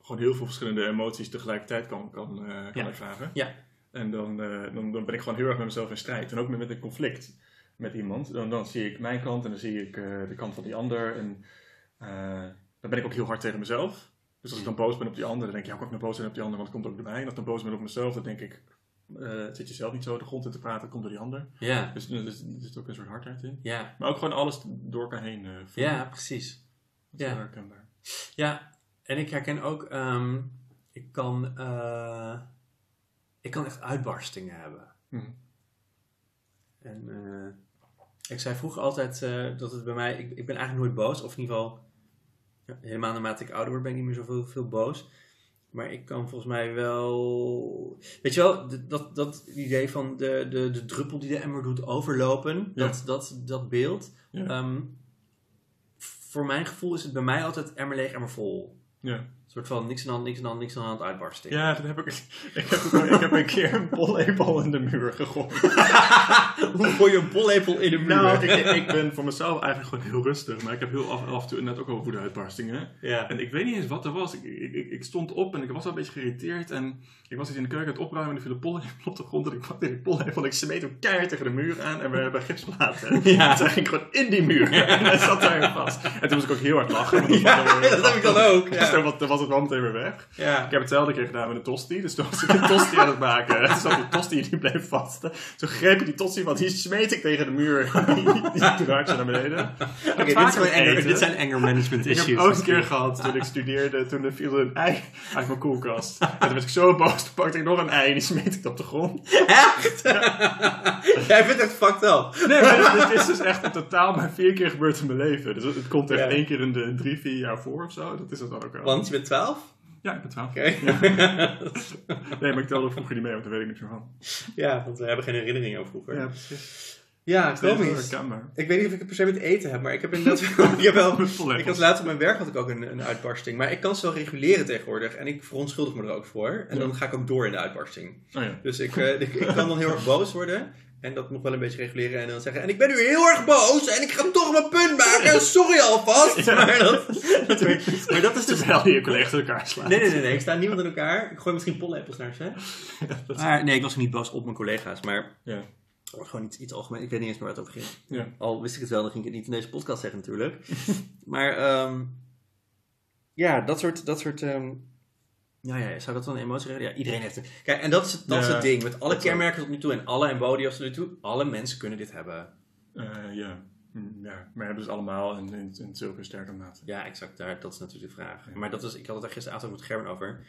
gewoon heel veel verschillende emoties tegelijkertijd kan, kan, eh, kan Ja. ervaren. Ja. En dan, eh, dan, dan ben ik gewoon heel erg met mezelf in strijd. En ook met, met een conflict met iemand. Dan, dan zie ik mijn kant en dan zie ik eh, de kant van die ander. En eh, dan ben ik ook heel hard tegen mezelf. Dus als ik dan boos ben op die ander, dan denk ik, ja, hoe kan ik nou boos zijn op die ander, want het komt ook door mij. En als ik dan boos ben op mezelf, dan denk ik, eh, zit je zelf niet zo de grond in te praten, komt door die ander. Ja, Dus er dus, er zit ook een soort hardheid in. ja, Maar ook gewoon alles door elkaar heen eh voelen. ja, precies. Dat is ja. herkenbaar. Ja, en ik herken ook, ehm, ik kan, eh, ik kan echt uitbarstingen hebben. Mhm. En ik zei vroeger altijd dat het bij mij, ik, ik ben eigenlijk nooit boos, of in ieder geval, ja, helemaal naarmate ik ouder word ben ik niet meer zoveel veel boos. Maar ik kan volgens mij wel, weet je wel, dat, dat idee van de, de, de druppel die de emmer doet overlopen, Ja. dat, dat, dat beeld. Ja. Ehm, voor mijn gevoel is het bij mij altijd emmer leeg, emmer vol. Ja. Een soort van niks aan de hand, niks aan de hand, niks aan de hand uitbarsting. ja, dat heb ik. Ik heb, ik heb een keer een pollepel in de muur gegooid. Hoe gooi je een pollepel in de muur? Nou, ik, ik ben voor mezelf eigenlijk gewoon heel rustig. Maar ik heb heel af, af en toe net ook wel woedeuitbarstingen. ja. En ik weet niet eens wat er was. Ik, ik, ik, ik stond op en ik was wel een beetje geïrriteerd. En ik was iets in de keuken aan het opruimen. En er viel een pollepel op de grond. En ik pakte die pollepel. En ik smeet hem keihard tegen de muur aan. En we hebben gipsplaten. Ja. Hij ging gewoon in die muur. En hij zat daar vast. En toen moest ik ook heel hard lachen. Ja, dat heb ik dan ook. Dus Ja. was- was het wel meteen weer weg. ja. Ik heb hetzelfde keer gedaan met een tosti. Dus toen was ik een tosti aan het maken. Toen zat die tosti die bleef vast. Toen greep ik die tosti, want die smeet ik tegen de muur. Die raakte naar beneden. Oké, dit, zijn anger, dit zijn anger management Ik issues. heb ook een keer gehad toen ik studeerde. Toen er viel er een ei uit mijn koelkast. En toen werd ik zo boos. Toen pakte ik nog een ei en die smeet ik op de grond. Echt? Jij bent echt fucked up. Nee, maar dit, dit is dus echt in totaal maar vier keer gebeurd in mijn leven. Dus het, het komt echt Ja. één keer in de drie, vier jaar voor of zo. Dat is het dan ook wel. Want je bent 12? Ja, ik ben twaalf. Oké. Nee, maar ik telde vroeger niet mee, want daar weet ik meer van. ja, want we hebben geen herinneringen over vroeger. Ja, precies. Ja, komisch. Ik weet niet of ik het per se met eten heb, maar ik heb inderdaad wel... Ik had laatst op mijn werk had ik ook een, een uitbarsting. Maar ik kan ze wel reguleren tegenwoordig. En ik verontschuldig me er ook voor. En Ja. dan ga ik ook door in de uitbarsting. Oh ja. Dus ik, eh, ik, ik kan dan heel erg boos worden. En dat nog wel een beetje reguleren. En dan zeggen. En ik ben nu heel erg boos. En ik ga toch mijn punt maken. Sorry alvast. Ja. Maar, dat, maar dat is dus. Terwijl je collega's elkaar slaat. Nee, nee, nee, nee. Ik sta niemand in elkaar. Ik gooi misschien pollepels naar ze. Maar nee, ik was niet boos op mijn collega's. Maar Ja. Gewoon iets, iets algemeen. Ik weet niet eens meer waar het over ging. Ja. Al wist ik het wel, dan ging ik het niet in deze podcast zeggen natuurlijk. maar ehm, ja, dat soort... Dat soort ehm, ja, ja, zou dat dan een emotie zijn? Ja, iedereen heeft het. Kijk, en dat is, dat is Ja, het ding. Met alle kenmerken tot nu toe en alle embodies tot nu toe. Alle mensen kunnen dit hebben. Eh, ja. Hm, ja. Maar hebben ze allemaal in, in, in zulke sterke mate. Ja, exact. Daar, dat is natuurlijk de vraag. Ja. Maar dat is, ik had het daar gisteravond met Gerben over.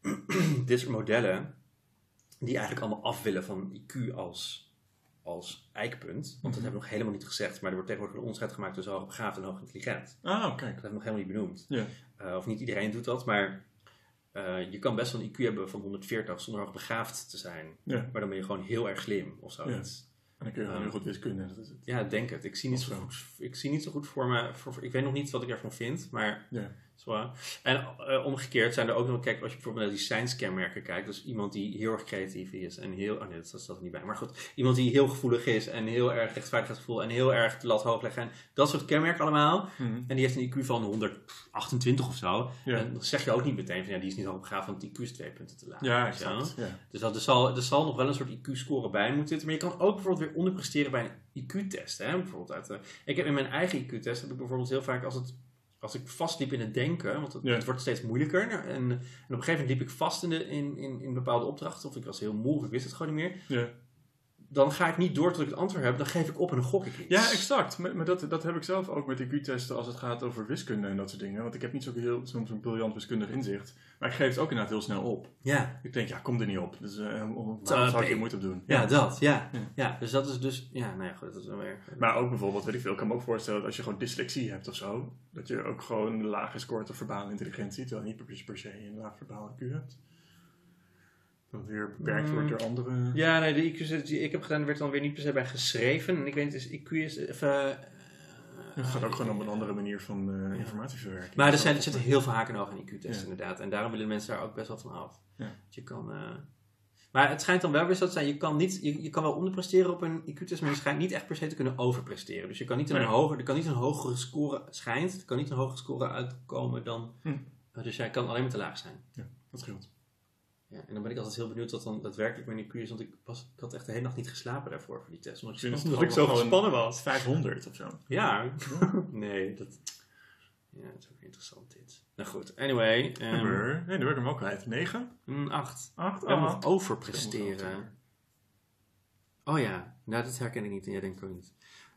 Dit soort modellen, die eigenlijk allemaal af willen van IQ als, als eikpunt. Want dat Mhm. hebben we nog helemaal niet gezegd. Maar er wordt tegenwoordig een onderscheid gemaakt tussen hoogbegaafd en hoogintelligent. Ah, kijk. Dat hebben we nog helemaal niet benoemd. Ja. Eh, of niet iedereen doet dat, maar eh, je kan best wel een IQ hebben van 140 zonder hoog begaafd te zijn. Ja. Maar dan ben je gewoon heel erg slim of zoiets. En dan kun je gewoon heel goed wiskunde. Dat is het. Ja, denk het. Ik zie niet zo Of zo. goed, ik zie niet zo goed voor me. Voor, voor- ik weet nog niet wat ik ervan vind, maar Ja. Zo. En eh, omgekeerd zijn er ook nog, kijk, als je bijvoorbeeld naar die science-kenmerken kijkt, dus iemand die heel erg creatief is en heel, oh nee, dat staat er niet bij, maar goed, iemand die heel gevoelig is en heel erg rechtvaardigheidsgevoel en heel erg de lat hoog leggen en dat soort kenmerken allemaal. Mhm. En die heeft een IQ van 128 of zo. Ja. En dan zeg je ook niet meteen van ja, die is niet hoogbegaafd, want die IQ is twee punten te laag. Ja, exact. Ja. Dus dat, er, zal, er zal nog wel een soort IQ-score bij moeten zitten. Maar je kan ook bijvoorbeeld weer onderpresteren bij een IQ-test. Hè? Bijvoorbeeld uit, ik heb in mijn eigen IQ-test heb ik bijvoorbeeld heel vaak als, het, als ik vastliep in het denken, want het, Ja. het wordt steeds moeilijker. En, en op een gegeven moment liep ik vast in, de, in, in, in bepaalde opdrachten, of ik was heel moe, of ik wist het gewoon niet meer. Ja. Dan ga ik niet door tot ik het antwoord heb, dan geef ik op en dan gok ik iets. Ja, exact. Maar, maar dat, dat heb ik zelf ook met IQ-testen als het gaat over wiskunde en dat soort dingen. Want ik heb niet zo'n heel, zo'n briljant wiskundig inzicht. Maar ik geef het ook inderdaad heel snel op. Ja. Ik denk, ja, kom er niet op. Dus waarom Zou ik hier moeite op doen? Ja, dat. Ja. Ja. Ja. dus dat is dus... Ja, nou ja, goed, dat is wel weer... Maar ook bijvoorbeeld, weet ik veel, ik kan me ook voorstellen dat als je gewoon dyslexie hebt of zo, dat je ook gewoon lager scoort op verbale intelligentie, terwijl je niet per, per se een laag verbaal IQ hebt. Weer beperkt wordt door andere... Ja, nee, de IQ die ik heb gedaan werd dan weer niet per se bij geschreven. En ik weet niet, dus IQ is even... eh, Het gaat ook gewoon om een andere manier van eh, informatieverwerking. Maar er, zijn, er zitten heel veel haken en ogen in IQ-testen Ja. inderdaad. En daarom willen mensen daar ook best wel van af. Ja. Je kan, eh, Maar het schijnt dan wel weer zo te zijn, je kan, niet, je, je kan wel onderpresteren op een IQ-test, maar je schijnt niet echt per se te kunnen overpresteren. Dus je kan niet een, Nee. hoger, er kan niet een hogere score, schijnt, er kan niet een hogere score uitkomen dan... Hm. Dus jij kan alleen maar te laag zijn. Dat scheelt. Ja, en dan ben ik altijd heel benieuwd wat dan daadwerkelijk IQ is, want ik, was, ik had echt de hele nacht niet geslapen daarvoor, voor die test. Omdat ik zo gespannen was. 500 of zo. Ja, nee, dat... Ja, dat is ook interessant dit. Nou goed, anyway. ehm, Nummer, nee, dan ben ik hem wel kwijt. 9? een acht. 8? Ja, Oh. nog overpresteren. Oh ja, nou dat herken ik niet en jij denkt ook niet.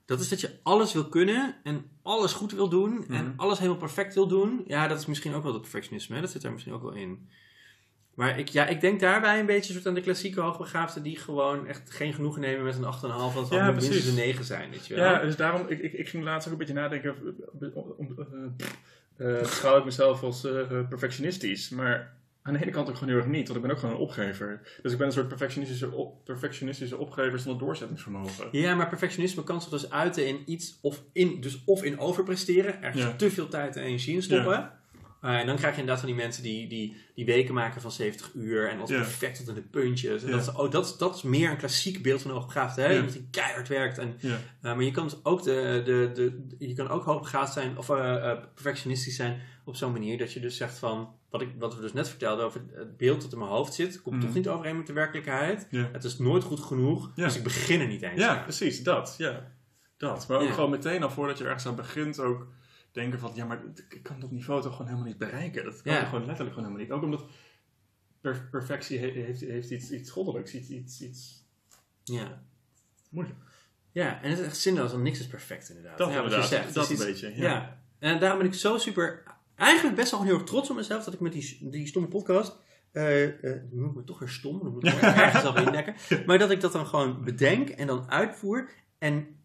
Dat is dat je alles wil kunnen en alles goed wil doen en Mhm. alles helemaal perfect wil doen. Ja, dat is misschien ook wel het perfectionisme, hè? dat zit daar misschien ook wel in. Maar ik, ja, ik denk daarbij een beetje soort aan de klassieke hoogbegaafden die gewoon echt geen genoegen nemen met een 8,5, want het Ja, minstens een 9 zijn, weet je wel. Ja, dus daarom, ik, ik, ik ging laatst ook een beetje nadenken, eh, beschouw ik mezelf als perfectionistisch, maar aan de ene kant ook gewoon heel erg niet, want ik ben ook gewoon een opgever. Dus ik ben een soort perfectionistische, op, perfectionistische opgever zonder doorzettingsvermogen. Ja, maar perfectionisme kan zich dus uiten in iets of in, dus of in overpresteren, ergens Ja. te veel tijd en energie in stoppen. Eh, en dan krijg je inderdaad van die mensen die, die, die weken maken van 70 uur en als Ja. perfect tot in de puntjes. En dat, is, oh, dat, is- dat is meer een klassiek beeld van een hoogbegaafde. Hè? Iemand die keihard werkt. En, eh, maar je kan dus ook, de, de, de, je kan ook hoogbegaafd zijn of eh, perfectionistisch zijn op zo'n manier dat je dus zegt van, wat, ik, wat we dus net vertelden over het beeld dat in mijn hoofd zit, komt Mhm. toch niet overeen met de werkelijkheid. Het is nooit goed genoeg, dus ik begin er niet eens Ja, precies, dat. Ja. dat. Maar ook gewoon meteen al voordat je ergens aan begint ook denken van, ja, maar ik kan dat niveau toch gewoon helemaal niet bereiken. Dat kan Ja. ik gewoon letterlijk gewoon helemaal niet. Ook omdat per- perfectie he- heeft, heeft iets, iets goddelijks, iets, iets, iets Ja. moeilijk. Ja, en het is echt zinloos, want niks is perfect inderdaad. Dat ja, wat je zegt. dat is een iets- beetje, Ja. ja. en daarom ben ik zo super, eigenlijk best wel heel erg trots op mezelf dat ik met die, die stomme podcast, nu moet ik me toch weer stom, dan moet ik er ergens zelf indekken, maar dat ik dat dan gewoon bedenk en dan uitvoer en,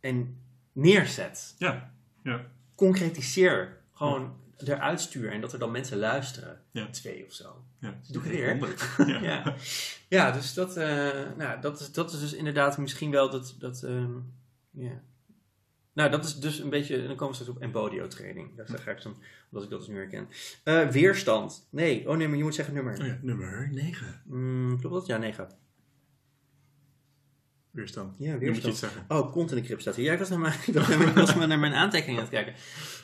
en neerzet. Ja, ja. Concretiseer. Gewoon eruit stuur en dat er dan mensen luisteren. Ja. Twee of zo. ja. Doe ik weer. Ja. Ja, dus dat, eh, nou, dat, is, dat is dus inderdaad misschien wel dat. dat ehm. Nou, dat is dus een beetje. Dan komen we straks op embodio training. Daar ga ik dan, omdat ik dat dus nu herken. Eh, weerstand. Nee, oh nee, maar je moet zeggen nummer. Oh ja, nummer 9. Mm, klopt dat? Ja, 9. Weerstand. Ja, Nu moet je weerstand. Oh, kont in de krip staat mijn, ik was naar mijn, ik was maar naar mijn aantekeningen aan het kijken.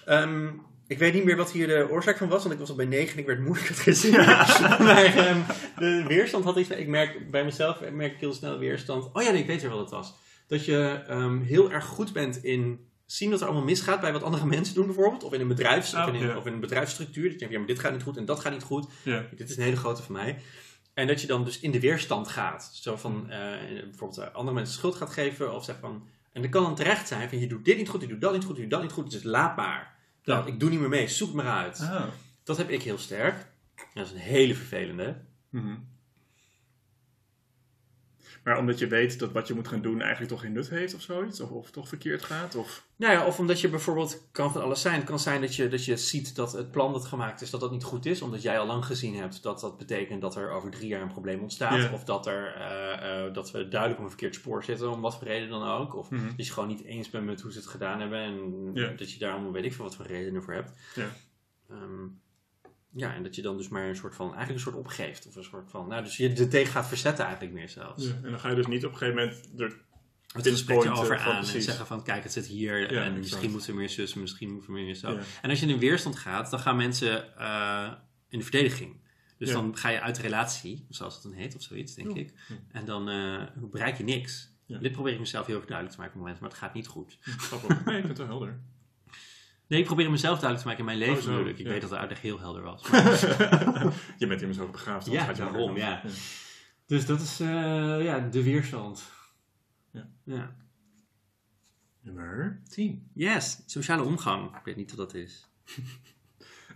Ehm, ik weet niet meer wat hier de oorzaak van was, want ik was al bij 9 en ik werd moe. Ik had geen zin meer. maar ehm, de weerstand had iets. Ik merk bij mezelf merk ik heel snel weerstand. Oh ja, nee, ik weet weer wat het was. Dat je ehm, heel erg goed bent in zien dat er allemaal misgaat bij wat andere mensen doen, bijvoorbeeld. Of in een, bedrijfs, Oh, of in een, ja. of in een bedrijfsstructuur. Dat je denkt, ja, maar dit gaat niet goed en dat gaat niet goed. Ja. Dit is een hele grote van mij. En dat je dan dus in de weerstand gaat. Zo van eh, bijvoorbeeld eh, andere mensen schuld gaat geven. Of zeg van. En dat kan dan terecht zijn van je doet dit niet goed, je doet dat niet goed, je doet dat niet goed. Dus laat maar. Nou, ik doe niet meer mee, zoek maar uit. Ah. Dat heb ik heel sterk. Dat is een hele vervelende. Mhm. Maar omdat je weet dat wat je moet gaan doen eigenlijk toch geen nut heeft of zoiets? Of, of toch verkeerd gaat? Of... Nou ja, of omdat je bijvoorbeeld, kan van alles zijn. Het kan zijn dat je, dat je ziet dat het plan dat gemaakt is, dat dat niet goed is. Omdat jij al lang gezien hebt dat dat betekent dat er over drie jaar een probleem ontstaat. Ja. Of dat, er, eh, eh, dat we duidelijk op een verkeerd spoor zitten, om wat voor reden dan ook. Of Mhm. dat je gewoon niet eens bent met hoe ze het gedaan hebben. En Ja. dat je daarom weet ik veel wat voor redenen voor hebt. Ja. Ehm, ja, en dat je dan dus maar een soort van, eigenlijk een soort opgeeft. Of een soort van, nou, dus je er tegen gaat verzetten eigenlijk meer zelfs. Ja. En dan ga je dus niet op een gegeven moment er Het gesprek pinpointen over aan en zeggen van kijk, het zit hier Ja, en exact. misschien moeten we meer zus, misschien moeten we meer zo. Ja. En als je in weerstand gaat, dan gaan mensen eh, in de verdediging. Dus Ja. dan ga je uit de relatie, zoals het dan heet of zoiets, denk ik. En dan eh, bereik je niks. Dit probeer ik mezelf heel erg duidelijk te maken op het moment, maar het gaat niet goed. Grappig. Nee, ik vind het wel helder. Nee, ik probeer mezelf duidelijk te maken in mijn leven Oh, natuurlijk. Ik ja. weet dat de uitleg heel helder was. je bent immers ook begraafd. Ja, gaat je daarom, ja. dan- dus dat is eh, ja, de weerstand. Ja. ja. Nummer 10. Yes, sociale omgang. Ik weet niet wat dat is.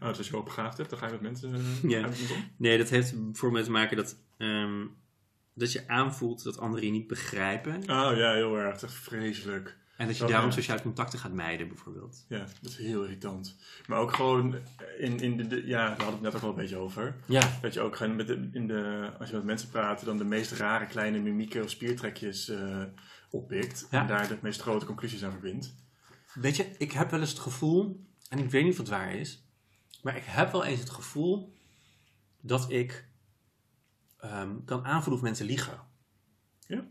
Oh, dus als je ook begraafd hebt, dan ga je met mensen eh, Ja. om? Nee, dat heeft voor mij te maken dat, ehm, dat je aanvoelt dat anderen je niet begrijpen. Oh ja, heel erg. Echt vreselijk. En dat je Oh, daarom ja. sociale contacten gaat mijden, bijvoorbeeld. Ja, dat is heel irritant. Maar ook gewoon in, in de, de- ja, daar hadden we het net ook wel een beetje over. Ja. Dat je ook gewoon met de, in de, als je met mensen praat, dan de meest rare kleine mimieken of spiertrekjes eh, oppikt. Ja. En daar de meest grote conclusies aan verbindt. Weet je, ik heb wel eens het gevoel, en ik weet niet of het waar is, maar ik heb wel eens het gevoel dat ik ehm, kan aanvoelen of mensen liegen. Ja.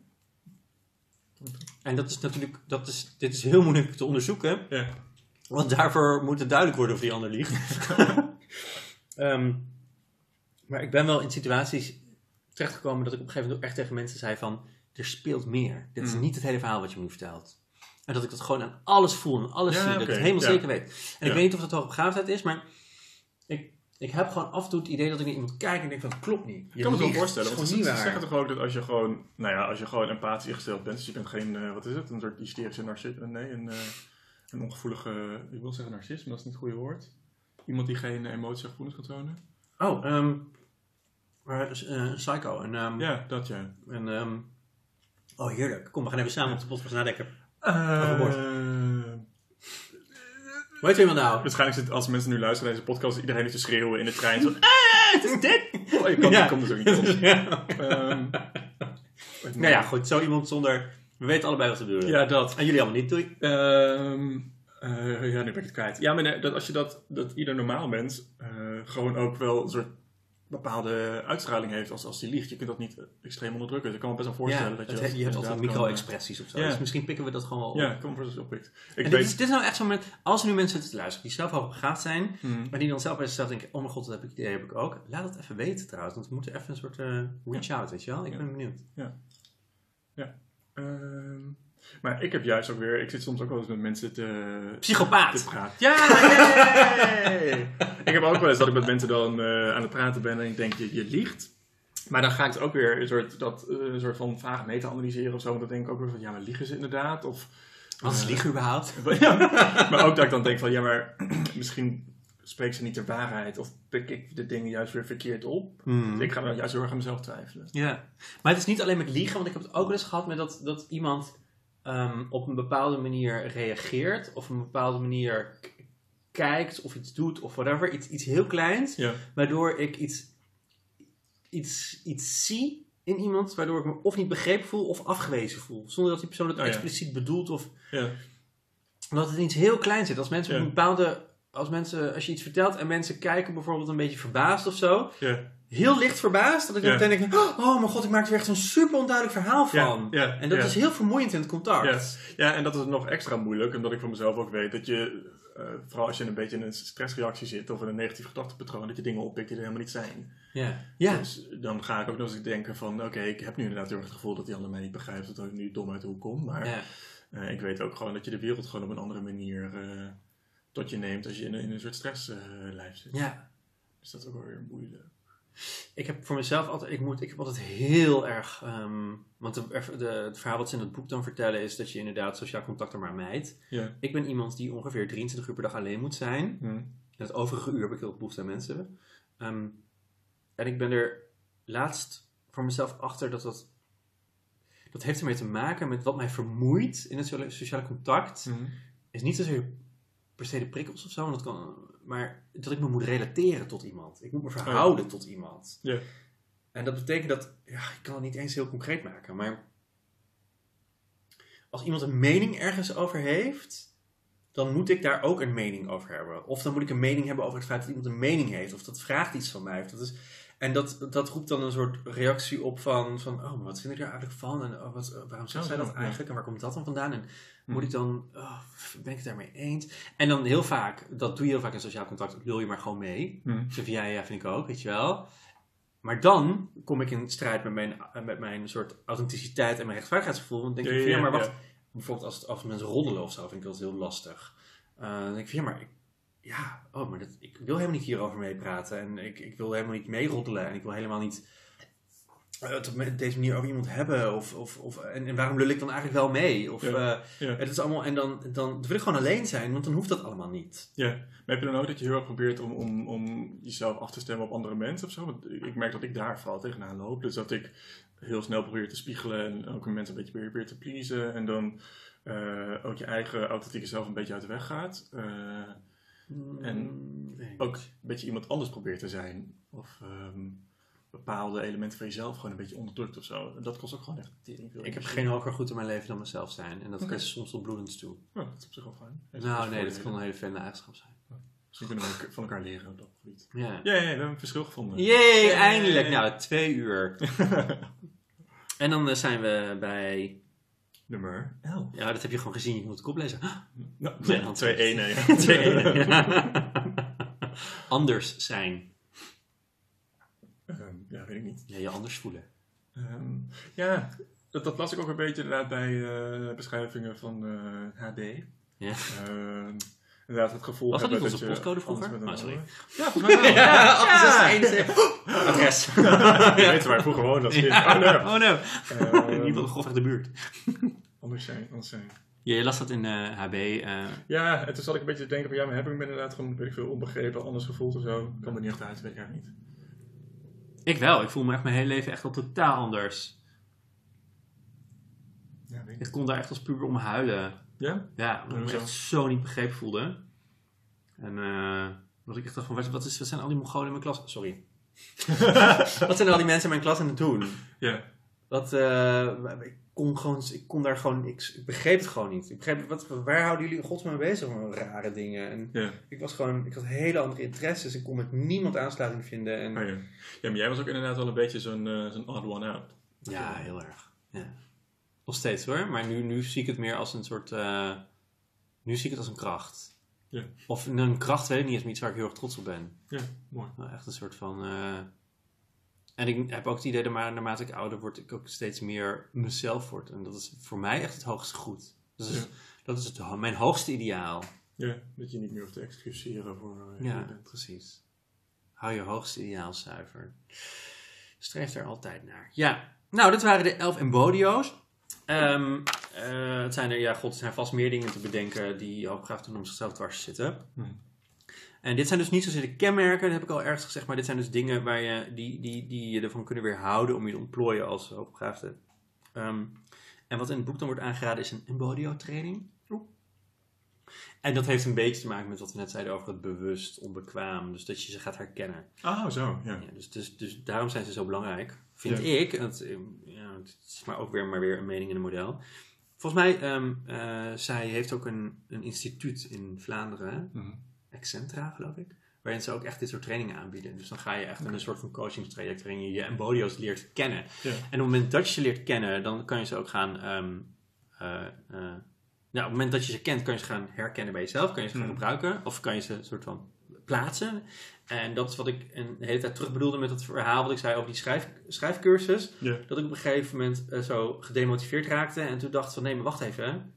En dat is natuurlijk, dat is, dit is heel moeilijk te onderzoeken, Ja. want daarvoor moet het duidelijk worden of die ander liegt. Ehm, maar ik ben wel in situaties terechtgekomen dat ik op een gegeven moment ook echt tegen mensen zei van, er speelt meer. Dit is Mm. niet het hele verhaal wat je me vertelt. En dat ik dat gewoon aan alles voel en alles Ja, zie. Dat ik het helemaal ja. zeker weet. En ik weet niet of dat hoogbegaafdheid is, maar ik, heb gewoon af en toe het idee dat ik naar iemand kijk en denk van, klopt niet. Je Ik kan me het wel voorstellen, Het want is ze, zeggen toch ook dat als je gewoon, nou ja, als je gewoon empathisch ingesteld bent, dus je bent geen, eh, wat is het, een soort hysterische narcist, nee, een, eh, een ongevoelige, ik wil zeggen narcist, maar dat is niet het goede woord. Iemand die geen eh, emoties of gevoelens kan tonen. Oh, ehm maar, eh, psycho. En, ehm, Ja, dat ja. en ehm, oh heerlijk. Kom, we gaan even samen op de podcast nadenken. Uh, Weet je iemand nou? waarschijnlijk zit als mensen nu luisteren naar deze podcast, iedereen niet te schreeuwen in de trein. Zo, ah, het is dit! Oh, ik kan, Ja. dus ook niet op. ja. Ehm, Nou ja, goed. Zo iemand zonder... We weten allebei wat we bedoelen. Ja, dat. En jullie allemaal niet, doei. Ehm, eh, ja, nu ben ik het kwijt. Ja, maar nee, dat als je dat, dat ieder normaal mens eh, gewoon ook wel een soort bepaalde uitstraling heeft als, als die liegt. Je kunt dat niet extreem onderdrukken. Dus ik kan me best wel voorstellen Ja, dat je het dat je hebt altijd micro-expressies of zo. Ja. Dus misschien pikken we dat gewoon wel op. Ja, voorstellen dat je oppikt. Ik En weet... dit, is, dit is nou echt zo'n moment, als er nu mensen zitten te luisteren die zelf hoogbegaafd zijn, Hmm. maar die dan zelf bij zichzelf denken, oh mijn god, dat heb ik, idee heb ik ook. Laat het even weten trouwens, want we moeten even een soort eh reach out, weet je wel? Ik Ja. ben benieuwd. Ehm, maar ik heb juist ook weer... Ik zit soms ook wel eens met mensen te, te Psychopaat! praten. Ja, ik heb ook wel eens dat ik met mensen dan eh, aan het praten ben en ik denk, je, je liegt. Maar dan ga ik het ook weer een soort, dat, eh, een soort van vragen meta-analyseren of zo. En dan denk ik ook weer van, ja, maar liegen ze inderdaad? Of, Wat is eh, liegen überhaupt? Ja, maar ook dat ik dan denk van, ja, maar misschien spreekt ze niet de waarheid. Of pik ik de dingen juist weer verkeerd op. Hmm. Dus ik ga dan juist heel erg aan mezelf twijfelen. Ja, maar het is niet alleen met liegen, want ik heb het ook wel eens gehad met dat, dat iemand ehm, op een bepaalde manier reageert, of op een bepaalde manier kijkt, of iets doet, of whatever. Iets, iets heel kleins, Ja. waardoor ik iets, iets, iets zie in iemand, waardoor ik me of niet begrepen voel of afgewezen voel. Zonder dat die persoon het Oh ja. expliciet bedoelt, of Ja. omdat het iets heel kleins zit. Als mensen op een bepaalde. Als, mensen, als je iets vertelt en mensen kijken bijvoorbeeld een beetje verbaasd of zo, Ja. Heel licht verbaasd. Dat ik dan denk, oh mijn god, ik maak er echt zo'n super onduidelijk verhaal van. En dat is heel vermoeiend in het contact. Ja. ja, en dat is nog extra moeilijk, omdat ik van mezelf ook weet dat je, eh, vooral als je een beetje in een stressreactie zit of in een negatief gedachtepatroon, dat je dingen oppikt die er helemaal niet zijn. Ja. ja. Dus dan ga ik ook nog eens denken van, oké, ik heb nu inderdaad heel erg het gevoel dat die ander mij niet begrijpt, dat ik nu dom uit de hoek kom. Maar Ja. eh, ik weet ook gewoon dat je de wereld gewoon op een andere manier eh, tot je neemt als je in, een- in een soort stresslijf zit. ja. Dus dat is ook wel weer moeilijk. Ik heb voor mezelf altijd, ik, moet, ik heb altijd heel erg, ehm, want de, de, het verhaal wat ze in het boek dan vertellen is dat je inderdaad sociaal contact er maar mijdt. Ja. Ik ben iemand die ongeveer 23 uur per dag alleen moet zijn. Het overige uur heb ik heel veel behoefte aan mensen. Ehm, en ik ben er laatst voor mezelf achter dat dat... dat heeft ermee te maken met wat mij vermoeit in het sociale- sociale contact. Mhm. Is niet zozeer per se de prikkels of zo, want dat kan, maar dat ik me moet relateren tot iemand. Ik moet me verhouden tot iemand. Ja. En dat betekent dat, ja, ik kan het niet eens heel concreet maken, maar als iemand een mening ergens over heeft, dan moet ik daar ook een mening over hebben. Of dan moet ik een mening hebben over het feit dat iemand een mening heeft, of dat vraagt iets van mij. Of dat is, en dat, dat roept dan een soort reactie op van, van oh, maar wat vind ik er eigenlijk van? En oh, wat, waarom zegt Oh, zij dat ja. eigenlijk? En waar komt dat dan vandaan? En Hm. moet ik dan, oh, ben ik het daarmee eens? En dan heel vaak, dat doe je heel vaak in sociaal contact, lul je maar gewoon mee. Ik zeg ja, ja, vind ik ook, weet je wel. Maar dan kom ik in strijd met mijn, met mijn soort authenticiteit en mijn rechtvaardigheidsgevoel. Dan denk Ja, ik van ja, maar wacht. Bijvoorbeeld als, het- als mensen roddelen of zo, vind ik dat heel lastig. Eh, dan denk ik van ja, maar ik, ja, oh, maar dat, ik wil helemaal niet hierover meepraten. En ik, ik wil helemaal niet meeroddelen. En ik wil helemaal niet eh, het op deze manier over iemand hebben. Of, of, of, en, en waarom lul ik dan eigenlijk wel mee? Of, Ja, eh, ja. Het is allemaal, en dan, dan, wil ik gewoon alleen zijn, want dan hoeft dat allemaal niet. Ja, maar heb je dan ook dat je heel erg probeert om, om, om jezelf af te stemmen op andere mensen of zo? Want ik merk dat ik daar vooral tegenaan loop. Dus dat ik heel snel probeer te spiegelen en ook mensen een beetje probeer te pleasen. En dan eh, ook je eigen authentieke zelf een beetje uit de weg gaat. Mm, weet ik ook een beetje iemand anders probeert te zijn. Of ehm, bepaalde elementen van jezelf gewoon een beetje onderdrukt of zo. En dat kost ook gewoon echt tering veel Ik heb geen hoger goed in mijn leven dan mezelf zijn. En dat Oké. is soms tot bloedens toe. Ja, dat is op zich wel fijn. Heeft Nou, nee, dat kan een hele fijne eigenschap zijn. Misschien kunnen we van elkaar leren op dat gebied. Ja. Ja, ja, we hebben een verschil gevonden. Jee, eindelijk. Nou, twee uur. En dan eh, zijn we bij... Nummer 11. Ja, dat heb je gewoon gezien. Je moet het oplezen. Nou, Twee hand. 2 1 ja. Twee ene. Anders zijn. Ehm, ja, weet ik niet. Ja, je anders voelen. Ehm, ja, dat, dat las ik ook een beetje inderdaad bij eh, beschrijvingen van eh, HD. Ja. Ehm, inderdaad, het gevoel Was dat niet onze postcode vroeger? Oh, sorry. Ja, volgens mij wel. Ja, 68 Adres. Waar ik vroeger woonde als kind. Ja. Oh, nee. Ieder geval grofweg de buurt. anders zijn, anders zijn. Ja, je las dat in eh, HB. eh, Ja, en toen zat ik een beetje te denken van ja, maar heb ik me inderdaad gewoon, weet ik veel, onbegrepen, anders gevoeld of zo. Ik kan er niet echt uit, weet ik eigenlijk niet. ik wel. Ik voel me echt mijn hele leven echt al totaal anders. Ja, weet ik kon daar echt als puber om huilen. Ja? Ja, omdat ik me echt zo niet begrepen voelde. En eh dat ik echt dacht van, wat, wat, is, wat zijn al die Mongolen in mijn klas? Sorry. wat zijn al die mensen in mijn klas aan het doen? Ja. Wat, eh, ik kon gewoon, ik kon daar gewoon, ik, ik begreep het gewoon niet. Ik begreep, wat, waar houden jullie in godsnaam mee bezig met rare dingen? En Ja. ik was gewoon, ik had hele andere interesses. Ik kon met niemand aansluiting vinden. En, Oh, ja. ja, maar jij was ook inderdaad wel een beetje zo'n eh, zo'n odd one out. Ja, heel erg. Ja. Nog steeds hoor, maar nu, nu zie ik het meer als een soort. eh, nu zie ik het als een kracht. Ja. Of een kracht weet ik niet, is iets waar ik heel erg trots op ben. Ja, mooi. Nou, echt een soort van. En ik heb ook het idee dat maar naarmate ik ouder word, ik ook steeds meer mezelf word. En dat is voor mij echt het hoogste goed. Ja. dat is het, ho- mijn hoogste ideaal. Ja, dat je niet meer hoeft te excuseren voor eh, Ja, bent. precies. Hou je hoogste ideaal zuiver. Streef er altijd naar. Ja, nou, dat waren de elf embodio's. Ehm, eh, het zijn er, ja, god, er zijn vast meer dingen te bedenken die hooggraaf toen om zichzelf dwars zitten. Hmm. En dit zijn dus niet zozeer de kenmerken, dat heb ik al ergens gezegd, maar dit zijn dus dingen waar je, die, die, die je ervan kunnen weerhouden om je te ontplooien als hoogbegaafde. Ehm, en wat in het boek dan wordt aangeraden is een embodio-training. En dat heeft een beetje te maken met wat we net zeiden over het bewust, onbekwaam. Dus dat je ze gaat herkennen. Oh, zo, ja. Ja, dus, dus, dus daarom zijn ze zo belangrijk, vind Ja. ik. Het, eh, ja, het is maar ook weer, maar weer een mening in een model. Volgens mij, ehm eh, zij heeft ook een, een instituut in Vlaanderen. Excentra geloof ik, waarin ze ook echt dit soort trainingen aanbieden. Dus dan ga je echt in een soort van coachingstraject waarin je je embodio's leert kennen. En op het moment dat je ze leert kennen, dan kan je ze ook gaan... eh, nou, op het moment dat je ze kent, kan je ze gaan herkennen bij jezelf. Kan je ze gaan Mhm. gebruiken. Of kan je ze soort van plaatsen. En dat is wat ik een hele tijd terug bedoelde met het verhaal wat ik zei over die schrijf, schrijfcursus. Dat ik op een gegeven moment eh, zo gedemotiveerd raakte. En toen dacht van nee, maar wacht even.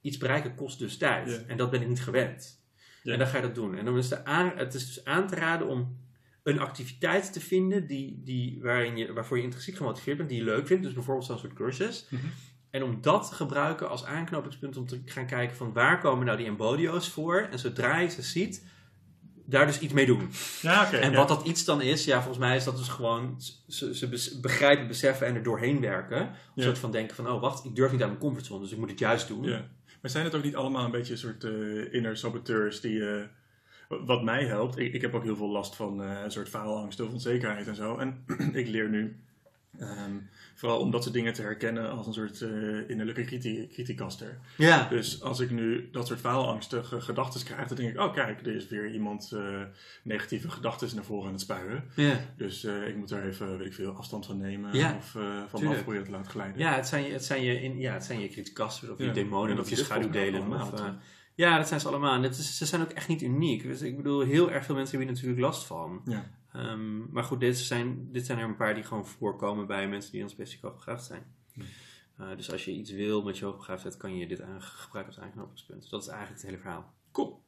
Iets bereiken kost dus tijd. En dat ben ik niet gewend. Ja. En dan ga je dat doen. En dan is de aan, het is dus aan te raden om een activiteit te vinden die, die, waarin je, waarvoor je intrinsiek gemotiveerd bent, die je leuk vindt. Dus bijvoorbeeld zo'n soort cursus. Mhm. En om dat te gebruiken als aanknopingspunt om te gaan kijken van waar komen nou die embodio's voor. En zodra je ze ziet, daar dus iets mee doen. Ja. En ja. wat dat iets dan is, ja, volgens mij is dat dus gewoon ze, ze begrijpen, beseffen en er doorheen werken. Een Ja. soort van denken van, oh wacht, ik durf niet aan mijn comfortzone, dus ik moet het juist doen. Maar zijn het ook niet allemaal een beetje een soort eh inner saboteurs die... eh, wat mij helpt, ik, ik heb ook heel veel last van eh, een soort faalangst of onzekerheid en zo. En ik leer nu ehm, vooral om dat soort dingen te herkennen als een soort eh, innerlijke kriti kritiekaster. Ja. Dus als ik nu dat soort faalangstige gedachten krijg, dan denk ik, oh kijk, er is weer iemand eh, negatieve gedachten naar voren aan het spuien. Ja. Dus eh, ik moet er even, weet ik veel, afstand van nemen Ja, of van af proberen te laten glijden. Ja, het zijn je, het zijn je, in, ja, het zijn je kritiekasters of je demonen En dat of je schaduwdelen. Of, ja, dat zijn ze allemaal. En het is, ze zijn ook echt niet uniek. Dus ik bedoel, heel erg veel mensen hebben hier natuurlijk last van. Ja. Ehm, maar goed, dit zijn, dit zijn er een paar die gewoon voorkomen bij mensen die dan specifiek hoogbegaafd zijn. Eh, dus als je iets wil met je hoogbegaafdheid, kan je dit gebruiken als aanknopingspunt. Dat is eigenlijk het hele verhaal. Cool.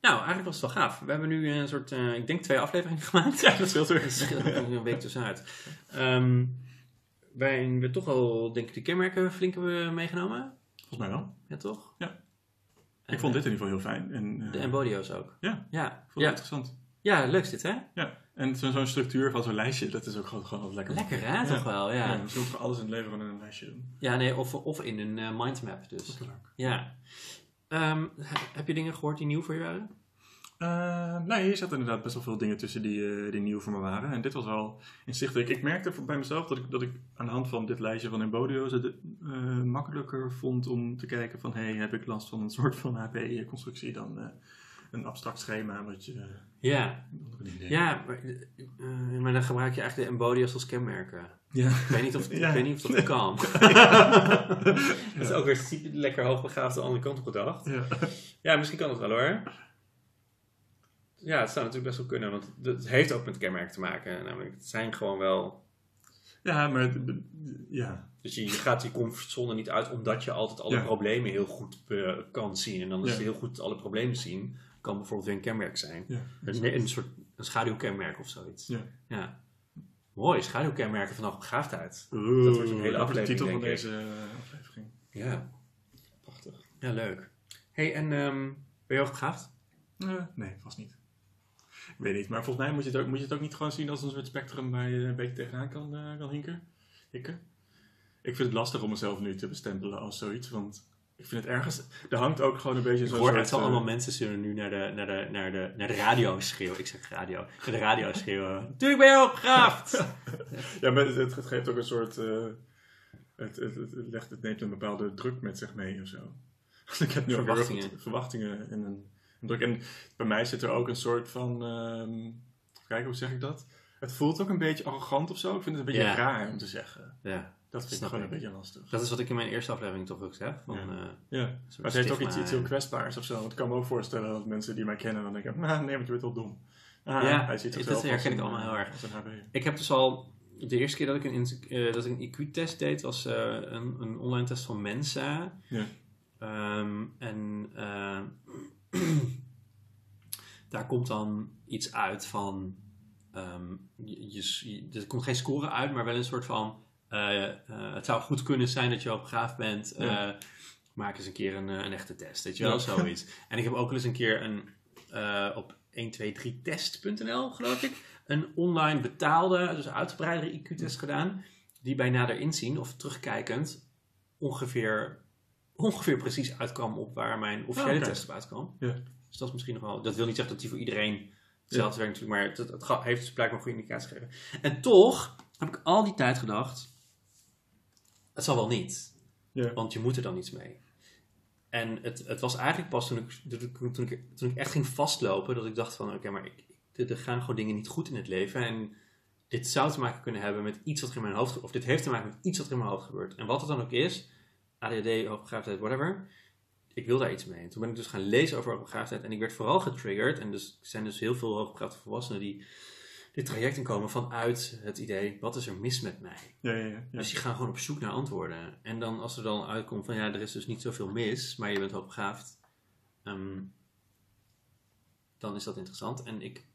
Nou, eigenlijk was het wel gaaf. We hebben nu een soort, eh, ik denk twee afleveringen gemaakt. Ja, dat scheelt. Er scheelt een week tussenuit. Ehm wij hebben toch al, denk ik, de kenmerken flink hebben meegenomen. Volgens mij wel. Ja, toch? Ja. En, Ik vond eh, dit in ieder geval heel fijn. En, De embodio's ook. Ja. Ja, ik vond het ja. interessant. Ja leuk dit, hè? Ja. En zo- zo'n structuur van zo'n lijstje, dat is ook gewoon, gewoon altijd lekker. Lekker, hè? Ja. Toch wel, ja. Ja, Ja, voor alles in het leven in een lijstje doen. nee, of, of in een eh, mindmap dus. Dat leuk. Ja. Ehm, he- heb je dingen gehoord die nieuw voor je waren? Eh, nee, hier zaten inderdaad best wel veel dingen tussen die, eh, die nieuw voor me waren. En dit was wel inzichtelijk. Ik merkte bij mezelf dat ik, dat ik aan de hand van dit lijstje van Embodio's het makkelijker vond om te kijken van... hey, heb ik last van een soort van HP-constructie dan een abstract schema wat je... Ja. deed. Ja, maar, eh, maar dan gebruik je eigenlijk de embodio's als kenmerken. Ja. Ik weet niet of, Ja. ik weet niet of dat kan. dat is ook weer super lekker hoogbegaafd de andere kant op gedacht. Ja. Ja, misschien kan het wel hoor. Ja, het zou natuurlijk best wel kunnen, want het heeft ook met kenmerken te maken. Namelijk, het zijn gewoon wel... ja, maar... het- Ja. Dus je, je gaat die comfortzone niet uit omdat je altijd alle Ja. problemen heel goed eh, kan zien. En dan is Ja. het heel goed alle problemen zien. Kan bijvoorbeeld weer een kenmerk zijn. ja. Een, een soort een schaduwkenmerk of zoiets. Ja. ja. Mooi, schaduwkenmerken van hoogbegaafdheid. Oeh, Dat wordt een hele wordt de aflevering, titel van deze eh, aflevering. Ja, Prachtig. ja leuk. hey, en ehm, ben je hoogbegaafd? Eh, nee, vast niet. Ik weet niet, maar volgens mij moet je het ook, moet je het ook niet gewoon zien als een soort spectrum waar je een beetje tegenaan kan, eh, kan hinken. Hikken. Ik vind het lastig om mezelf nu te bestempelen als zoiets, want ik vind het ergens... Er hangt ook gewoon een beetje Ik zo'n hoor soort... echt wel eh, allemaal mensen zullen nu naar de, naar, de, naar, de, naar de radio schreeuwen. Ik zeg radio. Naar de radio schreeuwen. Natuurlijk ben je hoogbegaafd! Ja, maar het, geeft ook een soort... eh, het, het, het, legt, het neemt een bepaalde druk met zich mee of zo. ik heb nu Verwachtingen. verwachtingen en een, een druk. En bij mij zit er ook een soort van... ehm, kijken, hoe zeg ik dat? Het voelt ook een beetje arrogant of zo. Ik vind het een beetje Ja. raar om te zeggen. ja, Dat vind ik gewoon een beetje lastig. dat is wat ik in mijn eerste aflevering toch ook zeg. Van, Ja. eh, Ja. Maar het heeft ook iets, iets heel en- kwetsbaars of zo. Want ik kan me ook voorstellen dat mensen die mij kennen dan denken... Nee, want je bent wel dom. Ah, Ja, hij ziet dat zichzelf herken ik een, allemaal heel eh, erg. Een HB. Ik heb dus al... De eerste keer dat ik een, eh, dat ik een IQ-test deed, was eh, een, een online test van Mensa. Ja. Ehm, en eh, daar komt dan iets uit van. ehm, je- er komt geen score uit, maar wel een soort van. Eh, eh, het zou goed kunnen zijn dat je hoogbegaafd bent. Ja. eh, maak eens een keer een, een echte test. Weet je wel, Ja. zoiets. En ik heb ook eens een keer een, op 123test.nl, geloof ik, een online betaalde, dus uitgebreidere IQ-test gedaan. Die bij nader inzien of terugkijkend ongeveer, ongeveer precies uitkwam op waar mijn officiële Ah, test op uitkwam. Ja. Dus dat is misschien nog wel. Dat wil niet zeggen dat die voor iedereen hetzelfde werkt, natuurlijk, maar het, het heeft dus blijkbaar een goede indicatie gegeven. En toch heb ik al die tijd gedacht: het zal wel niet. Ja. Want je moet er dan iets mee. En het, het was eigenlijk pas toen ik, toen, ik, toen, ik, toen ik echt ging vastlopen, dat ik dacht van, oké, maar ik, ik- er gaan gewoon dingen niet goed in het leven. En dit zou te maken kunnen hebben met iets wat er in mijn hoofd, of dit heeft te maken met iets wat er in mijn hoofd gebeurt. En wat het dan ook is, ADHD, hoogbegaafdheid, whatever, ik wil daar iets mee. En toen ben ik dus gaan lezen over hoogbegaafdheid en ik werd vooral getriggerd. En dus er zijn dus heel veel hoogbegaafde volwassenen die dit traject inkomen vanuit het idee, wat is er mis met mij? Ja, ja, ja. Dus die gaan gewoon op zoek naar antwoorden. En dan als er dan uitkomt van ja, er is dus niet zoveel mis, maar je bent hoogbegaafd, ehm, dan is dat interessant. En ik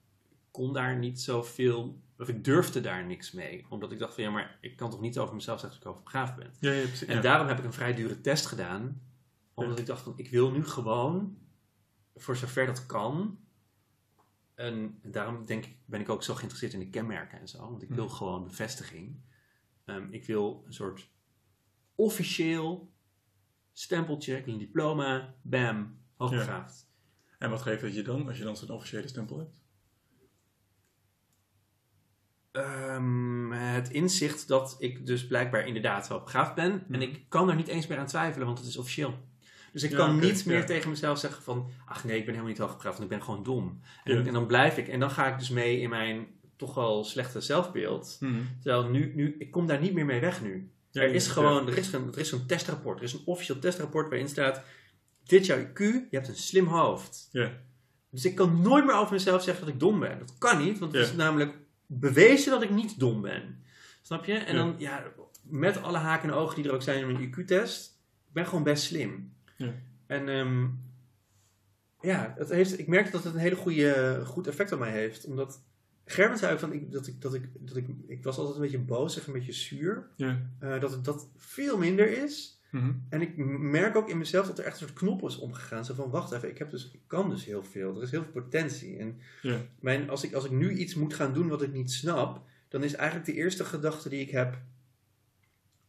kon daar niet zoveel, of ik durfde daar niks mee. Omdat ik dacht van ja, maar ik kan toch niet over mezelf zeggen dat ik hoogbegaafd ben. Ja, ja, precies. En ja. daarom heb ik een vrij dure test gedaan. Omdat ik dacht van ik wil nu gewoon, voor zover dat kan, en daarom denk ik, ben ik ook zo geïnteresseerd in de kenmerken en zo. Want ik wil Mhm. gewoon bevestiging. Ehm, ik wil een soort officieel stempeltje, een diploma, bam, hoogbegaafd. En wat geeft het je dan als je dan zo'n officiële stempel hebt? Ehm, het inzicht dat ik dus blijkbaar inderdaad wel begaafd ben. En Mhm. ik kan er niet eens meer aan twijfelen, want het is officieel. Dus ik Ja, kan niet meer ja. tegen mezelf zeggen van... Ach nee, ik ben helemaal niet hoogbegaafd, want ik ben gewoon dom. En, dan blijf ik. En dan ga ik dus mee in mijn toch wel slechte zelfbeeld. Terwijl nu, nu, ik kom daar niet meer mee weg nu. Er is gewoon, er is, een, er is zo'n testrapport. Er is een officieel testrapport waarin staat... Dit is jouw IQ, je hebt een slim hoofd. Ja. Dus ik kan nooit meer over mezelf zeggen dat ik dom ben. Dat kan niet, want het is namelijk bewezen dat ik niet dom ben. Snap je? En dan, ja, met alle haken en ogen die er ook zijn in mijn IQ-test, ik ben gewoon best slim. Ja. En ehm, ja, het heeft, ik merk dat het een hele goede, goed effect op mij heeft. Omdat Gerben zei ook van, ik, dat, ik, dat, ik, dat ik, ik was altijd een beetje bozig, een beetje zuur. Ja. eh, dat het dat veel minder is. Mhm. En ik merk ook in mezelf dat er echt een soort knop is omgegaan. Zo van, wacht even, ik, heb dus, ik kan dus heel veel. Er is heel veel potentie. En Ja. mijn, als, ik, als ik nu iets moet gaan doen wat ik niet snap, dan is eigenlijk de eerste gedachte die ik heb,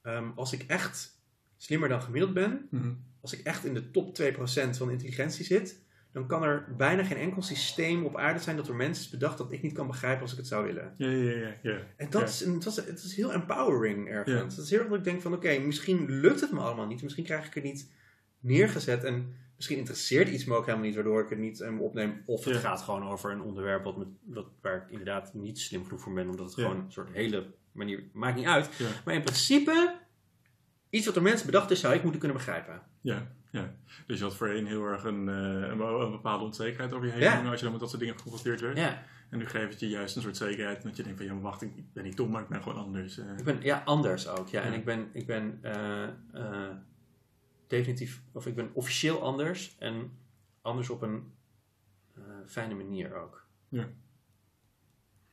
ehm, als ik echt slimmer dan gemiddeld ben, Mhm. Als ik echt in de top 2% van intelligentie zit, dan kan er bijna geen enkel systeem op aarde zijn dat door mensen is bedacht dat ik niet kan begrijpen als ik het zou willen. Ja, ja, ja, ja. En dat, is, een- dat, is, het is heel empowering ergens. Het is heel erg dat ik denk van, oké, misschien lukt het me allemaal niet. Misschien krijg ik het niet neergezet. En misschien interesseert iets me ook helemaal niet, waardoor ik het niet um, opneem. Of het gaat gewoon over een onderwerp wat, met, wat, waar ik inderdaad niet slim genoeg voor ben. Omdat het gewoon een soort hele manier... Maakt niet uit. Maar in principe, iets wat door mensen bedacht is, zou ik moeten kunnen begrijpen. Ja, ja. Dus je had voorheen heel erg een, eh, een, een bepaalde onzekerheid over je heen Ja. als je dan met dat soort dingen geconfronteerd werd. Ja, En nu geeft het je juist een soort zekerheid dat je denkt van ja, maar wacht, ik ben niet dom, maar ik ben gewoon anders. eh. ik ben ja, anders ook. Ja. En ik ben, ik ben eh, definitief, of ik ben officieel anders. En anders op een fijne manier ook. Ja.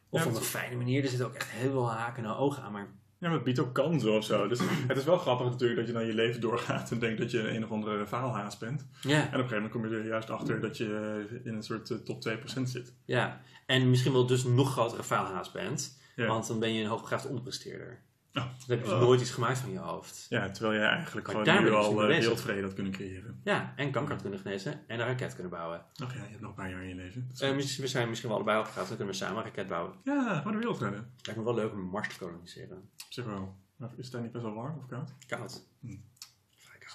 Of Ja, op een fijne manier. Er zitten ook echt heel veel haken en ogen aan. Maar Ja, maar het biedt ook kansen of zo. Dus het is wel grappig natuurlijk dat je dan je leven doorgaat en denkt dat je een of andere faalhaas bent. ja, En op een gegeven moment kom je er juist achter dat je in een soort eh, top 2% zit. ja. En misschien wel dus nog grotere faalhaas bent. Ja. Want dan ben je een hoogbegaafd onderpresteerder. Oh. Dan heb je dus Oh. nooit iets gemaakt van je hoofd. Ja, terwijl jij eigenlijk Maar gewoon nu al eh, wereldvrede had kunnen creëren. Ja, en kanker had kunnen genezen en een raket kunnen bouwen. Ach ja, je hebt nog een paar jaar in je leven. Eh, we zijn misschien wel allebei opgegaan, dan kunnen we samen een raket bouwen. ja, gewoon de wereld redden. Lijkt me wel leuk om Mars te koloniseren. Zich wel. Maar is het daar niet best wel warm of koud? Koud. Hm.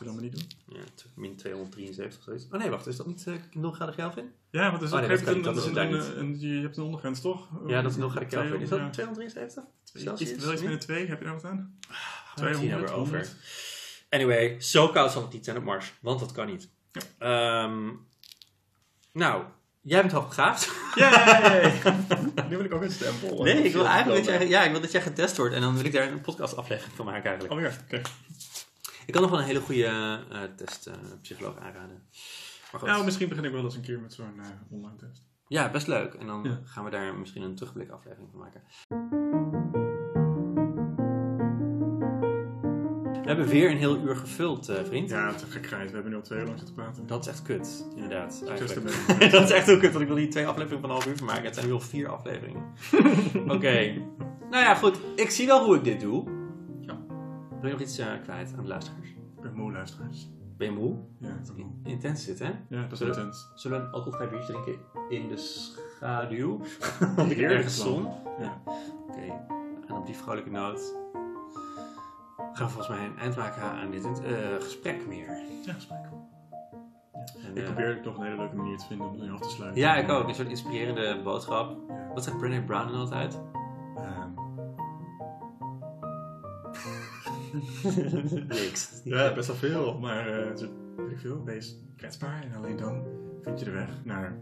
Als je dat maar niet doen. Ja, min 273 of zoiets. Oh nee, wacht, is dat niet uh, 0 graden Kelvin? Ja, want is Oh, nee, dat een- is een- het een- je hebt een ondergrens toch? Ja, dat is 0 graden Kelvin. Is dat Ja. 273? Is Celsius? het wel iets Nee? met een 2? Heb je daar wat aan? We weer 200, over. Anyway, zo koud zal het niet zijn op Mars, want dat kan niet. Ja. Ehm, nou, jij bent hoogbegaafd. Yay! nu wil ik ook een stempel. Nee, ik wil eigenlijk dat jij, ja, ik wil dat jij getest wordt en dan wil ik daar een podcastaflevering van maken eigenlijk. Oh ja, oké. Ik kan nog wel een hele goede eh testpsycholoog aanraden. Maar goed. Nou, misschien begin ik wel eens een keer met zo'n eh, online test. Ja, best leuk. En dan Ja. gaan we daar misschien een terugblikaflevering van maken. We hebben weer een heel uur gevuld, eh, vriend. Ja, het is. We hebben nu al twee uur lang zitten praten. Dat is echt kut, inderdaad. Eigenlijk. dat is echt heel kut, want ik wil hier twee afleveringen van een half uur maken. Het zijn nu al vier afleveringen. Oké. Nou ja, goed. Ik zie wel hoe ik dit doe. Wil je nog iets eh, kwijt aan de luisteraars? Ik ben moe, luisteraars. Ben je moe? Ja, ik ben moe. Intens zit, hè? Ja, dat is Zullen- intens. Zullen we een alcoholvrij biertje drinken in de schaduw? Ik Heerlijk ergens plan. zon. Ja. Oké, en op die vrolijke noot gaan we volgens mij een eind maken aan dit eh, gesprek meer. Ja, gesprek. En, Ik eh, probeer nog een hele leuke manier te vinden om nu af te sluiten. ja, ik ook. Een soort inspirerende boodschap. Ja. Wat zegt Brené Brown dan altijd? Ehm, Niks. ja, best wel veel. Maar eh, zo- weet ik veel, wees kwetsbaar en alleen dan vind je de weg naar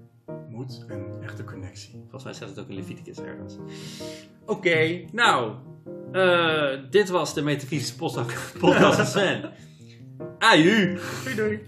moed en echte connectie. Volgens mij staat het ook in Leviticus ergens. Oké, nou. eh, dit was de Metafysische Podcast podcast van Sven. Aju! Doei doei!